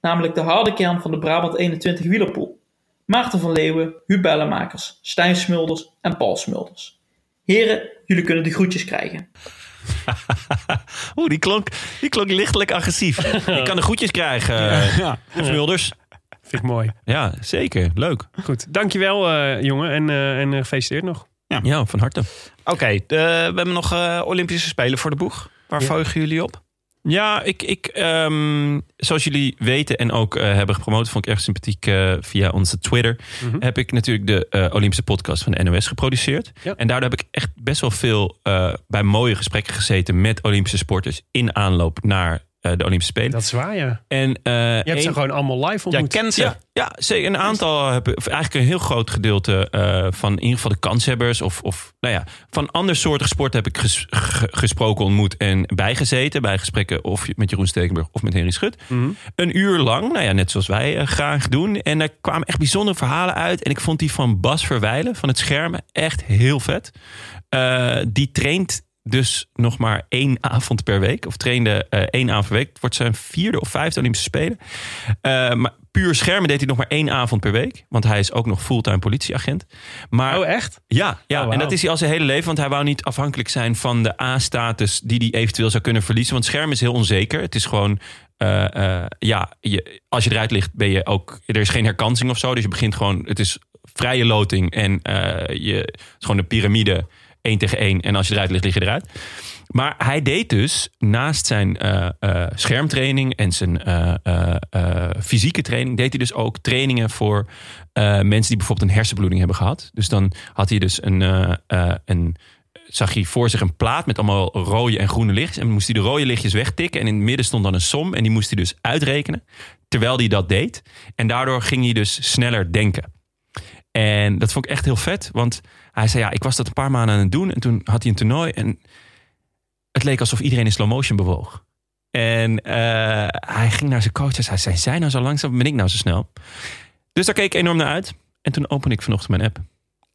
Namelijk de harde kern van de Brabant 21 wielerpool. Maarten van Leeuwen, Huub Bellemakers, Stijn Smulders en Paul Smulders. Heren, jullie kunnen de groetjes krijgen. Oeh, die klonk, die klonk lichtelijk agressief. Ik kan de groetjes krijgen. Ja. Smulders. Vind ik mooi. Ja, zeker. Leuk. Goed, dankjewel uh, jongen en, uh, en gefeliciteerd nog. Ja, van harte. Oké, okay, we hebben nog uh, Olympische Spelen voor de boeg. Waar ja. veugen jullie op? Ja, ik, ik um, zoals jullie weten en ook uh, hebben gepromoot, vond ik erg sympathiek uh, via onze Twitter. Mm -hmm. Heb ik natuurlijk de uh, Olympische podcast van de NOS geproduceerd. Ja. En daardoor heb ik echt best wel veel bij mooie gesprekken gezeten met Olympische sporters in aanloop naar de Olympische Spelen. Dat is waar, ja. En, Je hebt een, ze gewoon allemaal live ontmoet. Ja, kent ze. Ja, ja, zeker. Een aantal hebben, of eigenlijk een heel groot gedeelte uh, van in ieder geval de kanshebbers of, of nou ja, van ander soorten sport heb ik ges, gesproken, ontmoet en bijgezeten. Bij gesprekken of met Jeroen Stekenburg of met Henry Schut. Mm Mhm. -hmm. Een uur lang, nou ja, net zoals wij uh, graag doen. En daar kwamen echt bijzondere verhalen uit. En ik vond die van Bas Verwijlen van het Schermen echt heel vet. Uh, die traint dus nog maar één avond per week. Of trainde eh, één avond per week. Het wordt zijn vierde of vijfde Olympische Spelen. Eh, maar puur schermen deed hij nog maar één avond per week. Want hij is ook nog fulltime politieagent. Maar Oh, echt? ja, ja Oh, en dat is hij al zijn hele leven. Want hij wou niet afhankelijk zijn van de A-status die hij eventueel zou kunnen verliezen. Want scherm is heel onzeker. Het is gewoon, eh, ja, je, als je eruit ligt ben je ook, er is geen herkansing of zo. Dus je begint gewoon, het is vrije loting en je, het is gewoon een piramide, één tegen één. En als je eruit ligt, lig je eruit. Maar hij deed dus naast zijn eh, eh, schermtraining en zijn eh, fysieke training, deed hij dus ook trainingen voor mensen die bijvoorbeeld een hersenbloeding hebben gehad. Dus dan had hij dus een, een zag hij voor zich een plaat met allemaal rode en groene lichtjes. En moest hij de rode lichtjes wegtikken. En in het midden stond dan een som. En die moest hij dus uitrekenen. Terwijl hij dat deed. En daardoor ging hij dus sneller denken. En dat vond ik echt heel vet. Want hij zei, ja, ik was dat een paar maanden aan het doen. En toen had hij een toernooi. En het leek alsof iedereen in slow motion bewoog. En eh, hij ging naar zijn coach en zei, zijn zij nou zo langzaam? Ben ik nou zo snel? Dus daar keek ik enorm naar uit. En toen opende ik vanochtend mijn app.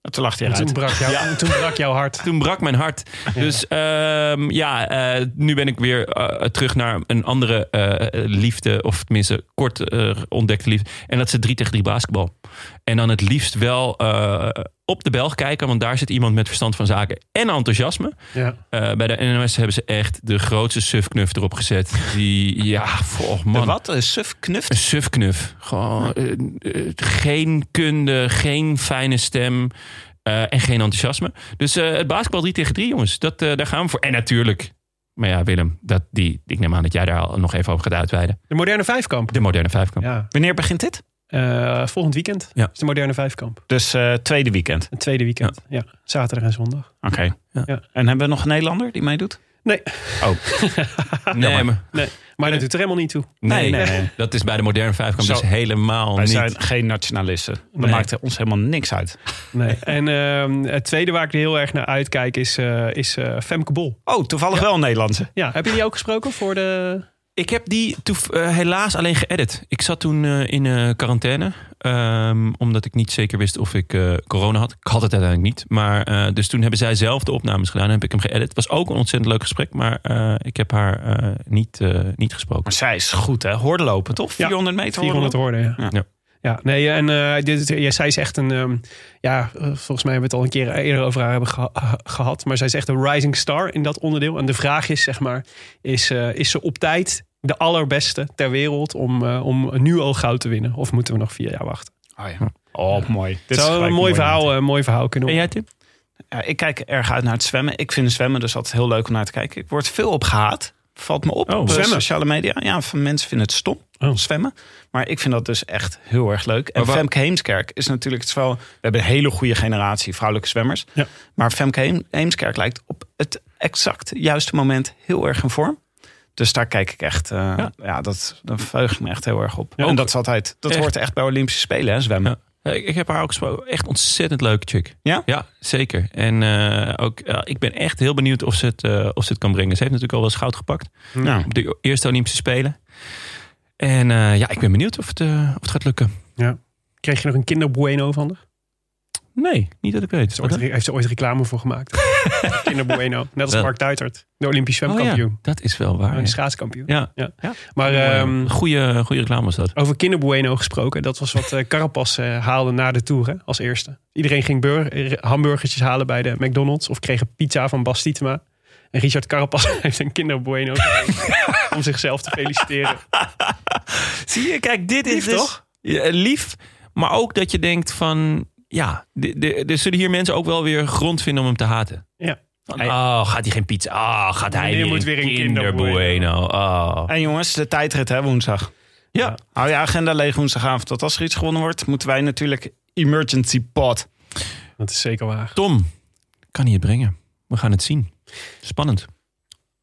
En toen lachte hij En toen brak, jou, toen brak jouw hart. Toen brak mijn hart. Dus ehm, ja, eh, nu ben ik weer eh, terug naar een andere eh, liefde. Of tenminste, kort ontdekte liefde. En dat is het 3 tegen 3 basketbal. En dan het liefst wel eh, op de Belg kijken. Want daar zit iemand met verstand van zaken en enthousiasme. Ja. Eh, bij de NOS hebben ze echt de grootste sufknuf erop gezet. Die, ja, oh man. De wat? Een suf knuft? Een sufknuf. Gewoon eh, eh, geen kunde, geen fijne stem eh, en geen enthousiasme. Dus eh, het basketbal 3 tegen 3, jongens. Dat, eh, daar gaan we voor. En natuurlijk, maar ja, Willem, dat, die, ik neem aan dat jij daar al nog even over gaat uitweiden. De moderne vijfkamp. De moderne vijfkamp. Ja. Wanneer begint dit? Eh, volgend weekend Ja. is de moderne vijfkamp. Dus eh, tweede weekend. Het tweede weekend. Ja. Zaterdag en zondag. Oké. Ja. Ja. En hebben we nog een Nederlander die meedoet? Nee, Oh, Nee, maar, nee. maar dat doet er helemaal niet toe. nee, Nee, nee. dat is bij de moderne vijfkamp Zo. dus helemaal wij niet. zijn geen nationalisten. Dat Nee. maakt ons helemaal niks uit. Nee. En ehm, het tweede waar ik er heel erg naar uitkijk is, eh, is eh, Femke Bol. Oh, toevallig wel een Nederlandse. Ja, heb je die ook gesproken voor de... Ik heb die toef- eh, helaas alleen geëdit. Ik zat toen eh, in eh, quarantaine. ehm, omdat ik niet zeker wist of ik eh, corona had. Ik had het uiteindelijk niet. Maar, eh, dus toen hebben zij zelf de opnames gedaan. En heb ik hem geëdit. Het was ook een ontzettend leuk gesprek. Maar eh, ik heb haar eh, niet, niet gesproken. Maar zij is goed, hè? Hoordelopen, toch? Ja, 400 meter 400 hoordelopen? woorden, ja. Ja. Ja. Ja, nee, en eh, dit, ja, zij is echt een. ehm, ja, volgens mij hebben we het al een keer eerder over haar hebben geha- ha- gehad. Maar zij is echt een rising star in dat onderdeel. En de vraag is, zeg maar, is, eh, is ze op tijd de allerbeste ter wereld om, eh, om nu al goud te winnen? Of moeten we nog vier jaar wachten? Oh ja. Oh, mooi. Dit is zou gelijk een mooi mooi verhaal, een mooi verhaal kunnen En worden. jij, Tim? Ja, ik kijk erg uit naar het zwemmen. Ik vind zwemmen dus altijd heel leuk om naar te kijken. Ik word veel op gehaat. Valt me op Oh, op zwemmen? sociale media. Ja, van mensen vinden het stom, Oh. zwemmen. Maar ik vind dat dus echt heel erg leuk. En Femke Heemskerk is natuurlijk het is wel... We hebben een hele goede generatie vrouwelijke zwemmers. Ja. Maar Femke Heem- Heemskerk lijkt op het exact juiste moment heel erg in vorm. Dus daar kijk ik echt... eh, ja. dat, daar verheug ik me echt heel erg op. Ja, en dat is altijd... Dat echt. hoort echt bij Olympische Spelen, hè, zwemmen. Ja. Ik, ik heb haar ook gesproken. Echt ontzettend leuke chick. Ja? Ja, zeker. En eh, ook, ja, ik ben echt heel benieuwd of ze, het, eh, of ze het kan brengen. Ze heeft natuurlijk al wel eens goud gepakt. Nou, Op de eerste Olympische Spelen. En eh, ja, ik ben benieuwd of het, of het gaat lukken. Kreeg je nog een kinderbueno van haar? Nee, niet dat ik weet. Heeft ze ooit, heeft ze ooit reclame voor gemaakt? kinderbueno. Net als Wel. Mark Duitert, de Olympisch Oh ja, zwemkampioen. dat is wel waar. En ja. de schaatskampioen. Ja. Ja. Ja. Maar ehm, goede, goede reclame was dat. over kinderbueno gesproken. Dat was wat eh, Carapaz eh, haalde na de Tour hè, als eerste. Iedereen ging eh, hamburgertjes halen bij de McDonald's. Of kreeg een pizza van Bas Tietema. En Richard Carapaz heeft een kinderbueno gekregen om zichzelf te feliciteren. Zie je, kijk, dit is dus- toch? Ja, lief, maar ook dat je denkt van... Ja, de- de- er zullen hier mensen ook wel weer grond vinden om hem te haten. Ja. Van, oh, gaat hij geen pizza? Oh, gaat hij weer, moet weer een Kinder kinderbueno. Bueno. Oh. En jongens, de tijdrit hè, woensdag. Ja, Hou je agenda leeg woensdagavond. Want als er iets gewonnen wordt, moeten wij natuurlijk emergency pot. Dat is zeker waar. Tom, kan hij het brengen? We gaan het zien. Spannend.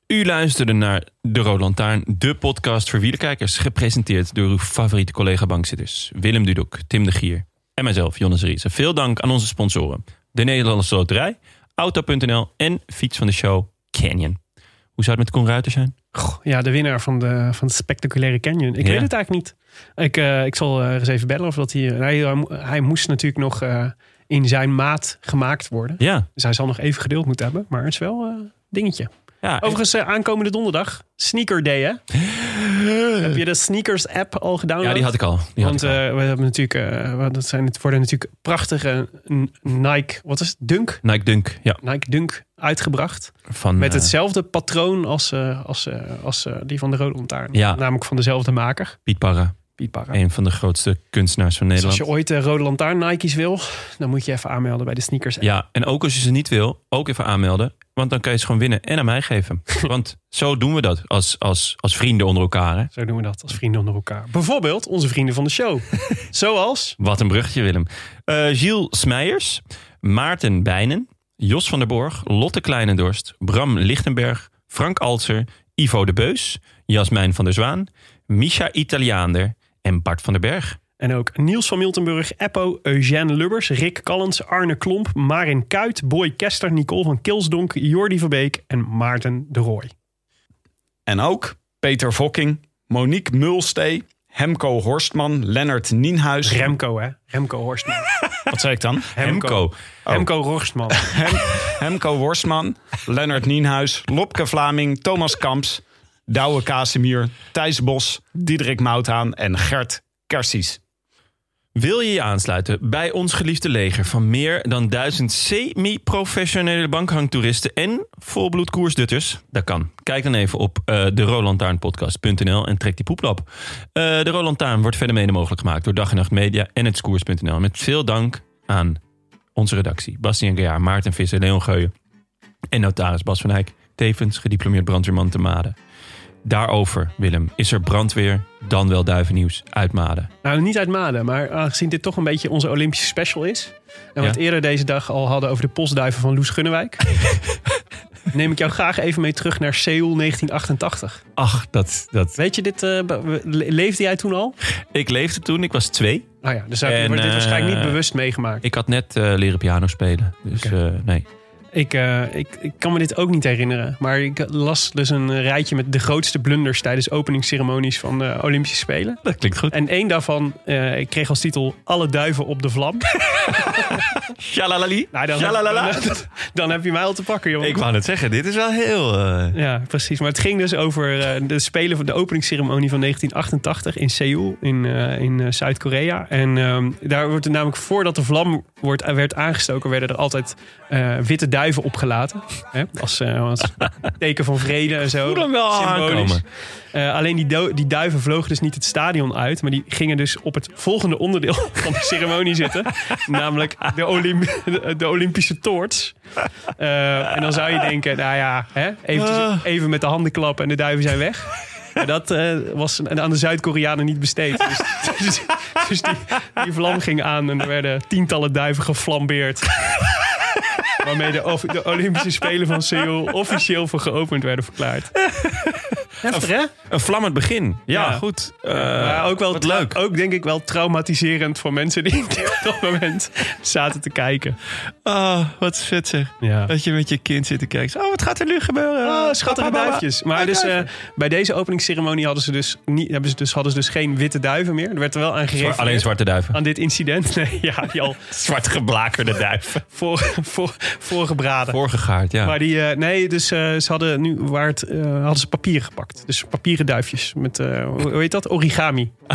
U luisterde naar De Rode Lantaarn, de podcast voor wielerkijkers. Gepresenteerd door uw favoriete collega-bankzitters. Willem Dudok, Tim de Gier en mijzelf, Jonas Riese. Veel dank aan onze sponsoren. De Nederlandse Loterij, Auto.nl en fiets van de show Canyon. Hoe zou het met Koen Ruiter zijn? Goh, ja, de winnaar van de, van de spectaculaire canyon. Ik Ja. weet het eigenlijk niet. Ik, eh, ik zal eh, eens even bellen of dat hij... Hij, hij, hij moest natuurlijk nog eh, in zijn maat gemaakt worden. Ja, Dus hij zal nog even geduld moeten hebben. Maar het is wel... eh, dingetje. Ja, Overigens, eh, aankomende donderdag, Sneaker Day, hè? Heb je de Sneakers app al gedownload? ja, die had ik al. Die Want ik al. eh, we hebben natuurlijk, eh, wat- dat zijn, het worden natuurlijk prachtige Nike, wat is het? Dunk? Nike Dunk, ja. Nike Dunk uitgebracht. Van, Met eh, hetzelfde patroon als, eh, als, eh, als eh, die van de Rode Lantaarn. Ja. Namelijk van dezelfde maker, Piet Parra. Piet. Een van de grootste kunstenaars van Dus Nederland. als je ooit de Rode Lantaarn Nike's wil, dan moet je even aanmelden bij de Sneakers. Ja, en ook als je ze niet wil, ook even aanmelden. Want dan kan je ze gewoon winnen en aan mij geven. Want zo doen we dat als, als, als vrienden onder elkaar. Hè? Zo doen we dat als vrienden onder elkaar. Bijvoorbeeld onze vrienden van de show. Zoals Wat een bruggetje, Willem. Eh Gilles Smeijers, Maarten Bijnen, Jos van der Borg, Lotte Kleinendorst, Bram Lichtenberg, Frank Altser, Ivo de Beus, Jasmijn van der Zwaan, Misha Italiaander en Bart van den Berg. En ook Niels van Miltenburg, Eppo, Eugène Lubbers, Rick Callens, Arne Klomp, Marin Kuit, Boy Kester, Nicole van Kilsdonk, Jordi Verbeek en Maarten de Rooij. En ook Peter Vokking, Monique Mulstee, Hemco Horstman, Lennart Nienhuis. Remco, hè? Remco Horstman. Wat zei ik dan? Hemco. Remco Horstman. Hem, Hemco Worstman, Lennart Nienhuis, Lopke Vlaming, Thomas Kamps, Douwe Casimir, Thijs Bos, Diederik Mouthaan en Gert Kersies. Wil je je aansluiten bij ons geliefde leger van meer dan duizend semi-professionele bankhangtoeristen en volbloed koersdutters? Dat kan. Kijk dan even op eh de en trek die poeplap. Eh de Roland Taarn wordt verder mede mogelijk gemaakt door Dag en Nacht Media en het Koers.nl. Met veel dank aan onze redactie. Bastiaan Gejaar, Maarten Visser, Leon Geuyen en notaris Bas van Eyck. Tevens gediplomeerd brandweerman te Maden. Daarover, Willem, is er brandweer, dan wel duivennieuws uit Maden. Nou, niet uit Maden, maar aangezien dit toch een beetje onze Olympische special is. En we het eerder deze dag al hadden over de postduiven van Loes Gunnewijk. neem ik jou graag even mee terug naar Seoul 1988. Ach, dat, dat... Weet je dit, eh, leefde jij toen al? Ik leefde toen, ik was twee. Nou ja, dus heb je dit waarschijnlijk niet eh, bewust meegemaakt. Ik had net eh, leren piano spelen. Dus nee. Ik, eh, ik, ik kan me dit ook niet herinneren. Maar ik las dus een rijtje met de grootste blunders tijdens openingsceremonies van de Olympische Spelen. Dat klinkt goed. En één daarvan, eh, ik kreeg als titel Alle duiven op de vlam. Shalalali. Nou, dan, Shalalala. dan, dan heb je mij al te pakken, jongen. Ik wou net zeggen, dit is wel heel... eh, Ja, precies. Maar het ging dus over de spelen van de openingsceremonie van 1988 in Seoul in, in Zuid-Korea. En ehm, daar wordt er namelijk voordat de vlam wordt, werd aangestoken, werden er altijd eh, witte duiven opgelaten. Hè? Als, eh, als teken van vrede en zo. Voel hem wel aankomen. Eh, alleen die, die duiven vlogen dus niet het stadion uit, maar die gingen dus op het volgende onderdeel van de ceremonie zitten. namelijk de, Olymp- de, Olympische toorts. En dan zou je denken, nou ja, hè, eventjes- Ah. even met de handen klappen en de duiven zijn weg. Dat eh, was aan de Zuid-Koreanen niet besteed. Dus, dus, dus die, vlam ging aan en er werden tientallen duiven geflambeerd. Waarmee de, de Olympische Spelen van Seoul officieel voor geopend werden verklaard. Heftig, hè? Een vlammend begin. Ja, Ja. goed. Eh, maar ook wel leuk. Ook denk ik wel traumatiserend voor mensen die op dat moment zaten te kijken. Ah, wat vet zeg. Ja. Dat je met je kind zit te kijken. Oh, wat gaat er nu gebeuren? Oh, schattige duifjes. Maar dus, eh, bij deze openingsceremonie hadden ze dus, niet, hebben ze dus, hadden ze dus geen witte duiven meer. Er werd er wel aan. Alleen zwarte duiven. Aan dit incident. Nee, ja, die al Zwart geblakerde duiven. voor, voor, voorgebraden. Voorgegaard, ja. Maar die, eh, nee, dus eh, ze hadden nu waar het, eh, hadden ze papier gepakt. Dus papieren duifjes met, eh, hoe heet dat? Origami.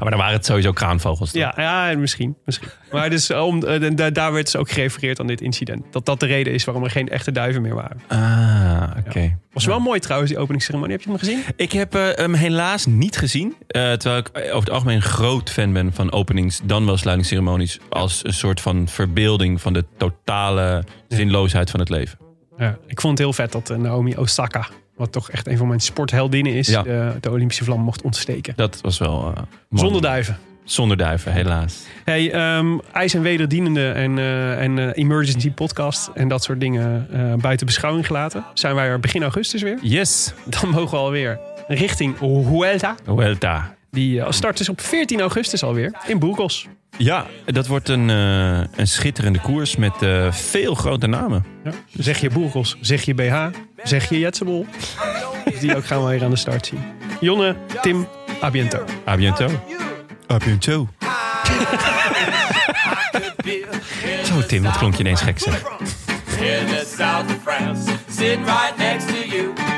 maar dan waren het sowieso kraanvogels. toch? Ja, ja misschien, misschien. Maar dus eh, om, eh, da- daar werd dus ook gerefereerd aan dit incident. Dat dat de reden is waarom er geen echte duiven meer waren. Ah, oké. Was wel mooi trouwens, die openingsceremonie. Heb je hem gezien? Ik heb hem helaas niet gezien. eh, terwijl ik over het algemeen een groot fan ben van openings, dan wel sluitingsceremonies. Als een soort van verbeelding van de totale zinloosheid van het leven. Ja, ik vond het heel vet dat Naomi Osaka, wat toch echt een van mijn sportheldinnen is, Ja. de, de Olympische vlam mocht ontsteken. Dat was wel. eh. Zonder duiven. Zonder duiven, helaas. Hey, ehm, ijs- en wederdienende en, eh, en eh, emergency podcast en dat soort dingen eh, buiten beschouwing gelaten. Zijn wij er begin augustus weer. Yes. Dan mogen we alweer richting Huelta. Welta. Die eh, start dus op 14 augustus alweer in Burgos. Ja, dat wordt een, eh, een schitterende koers met eh, veel grote namen. Ja. Zeg je Burgos, zeg je BH, zeg je Jetsebol. Die ook gaan we weer aan de start zien. Jonne, Tim, a biento. A biento. A biento. Zo Tim, dat klonk je ineens gek zeg. In the south of France, sitting right next to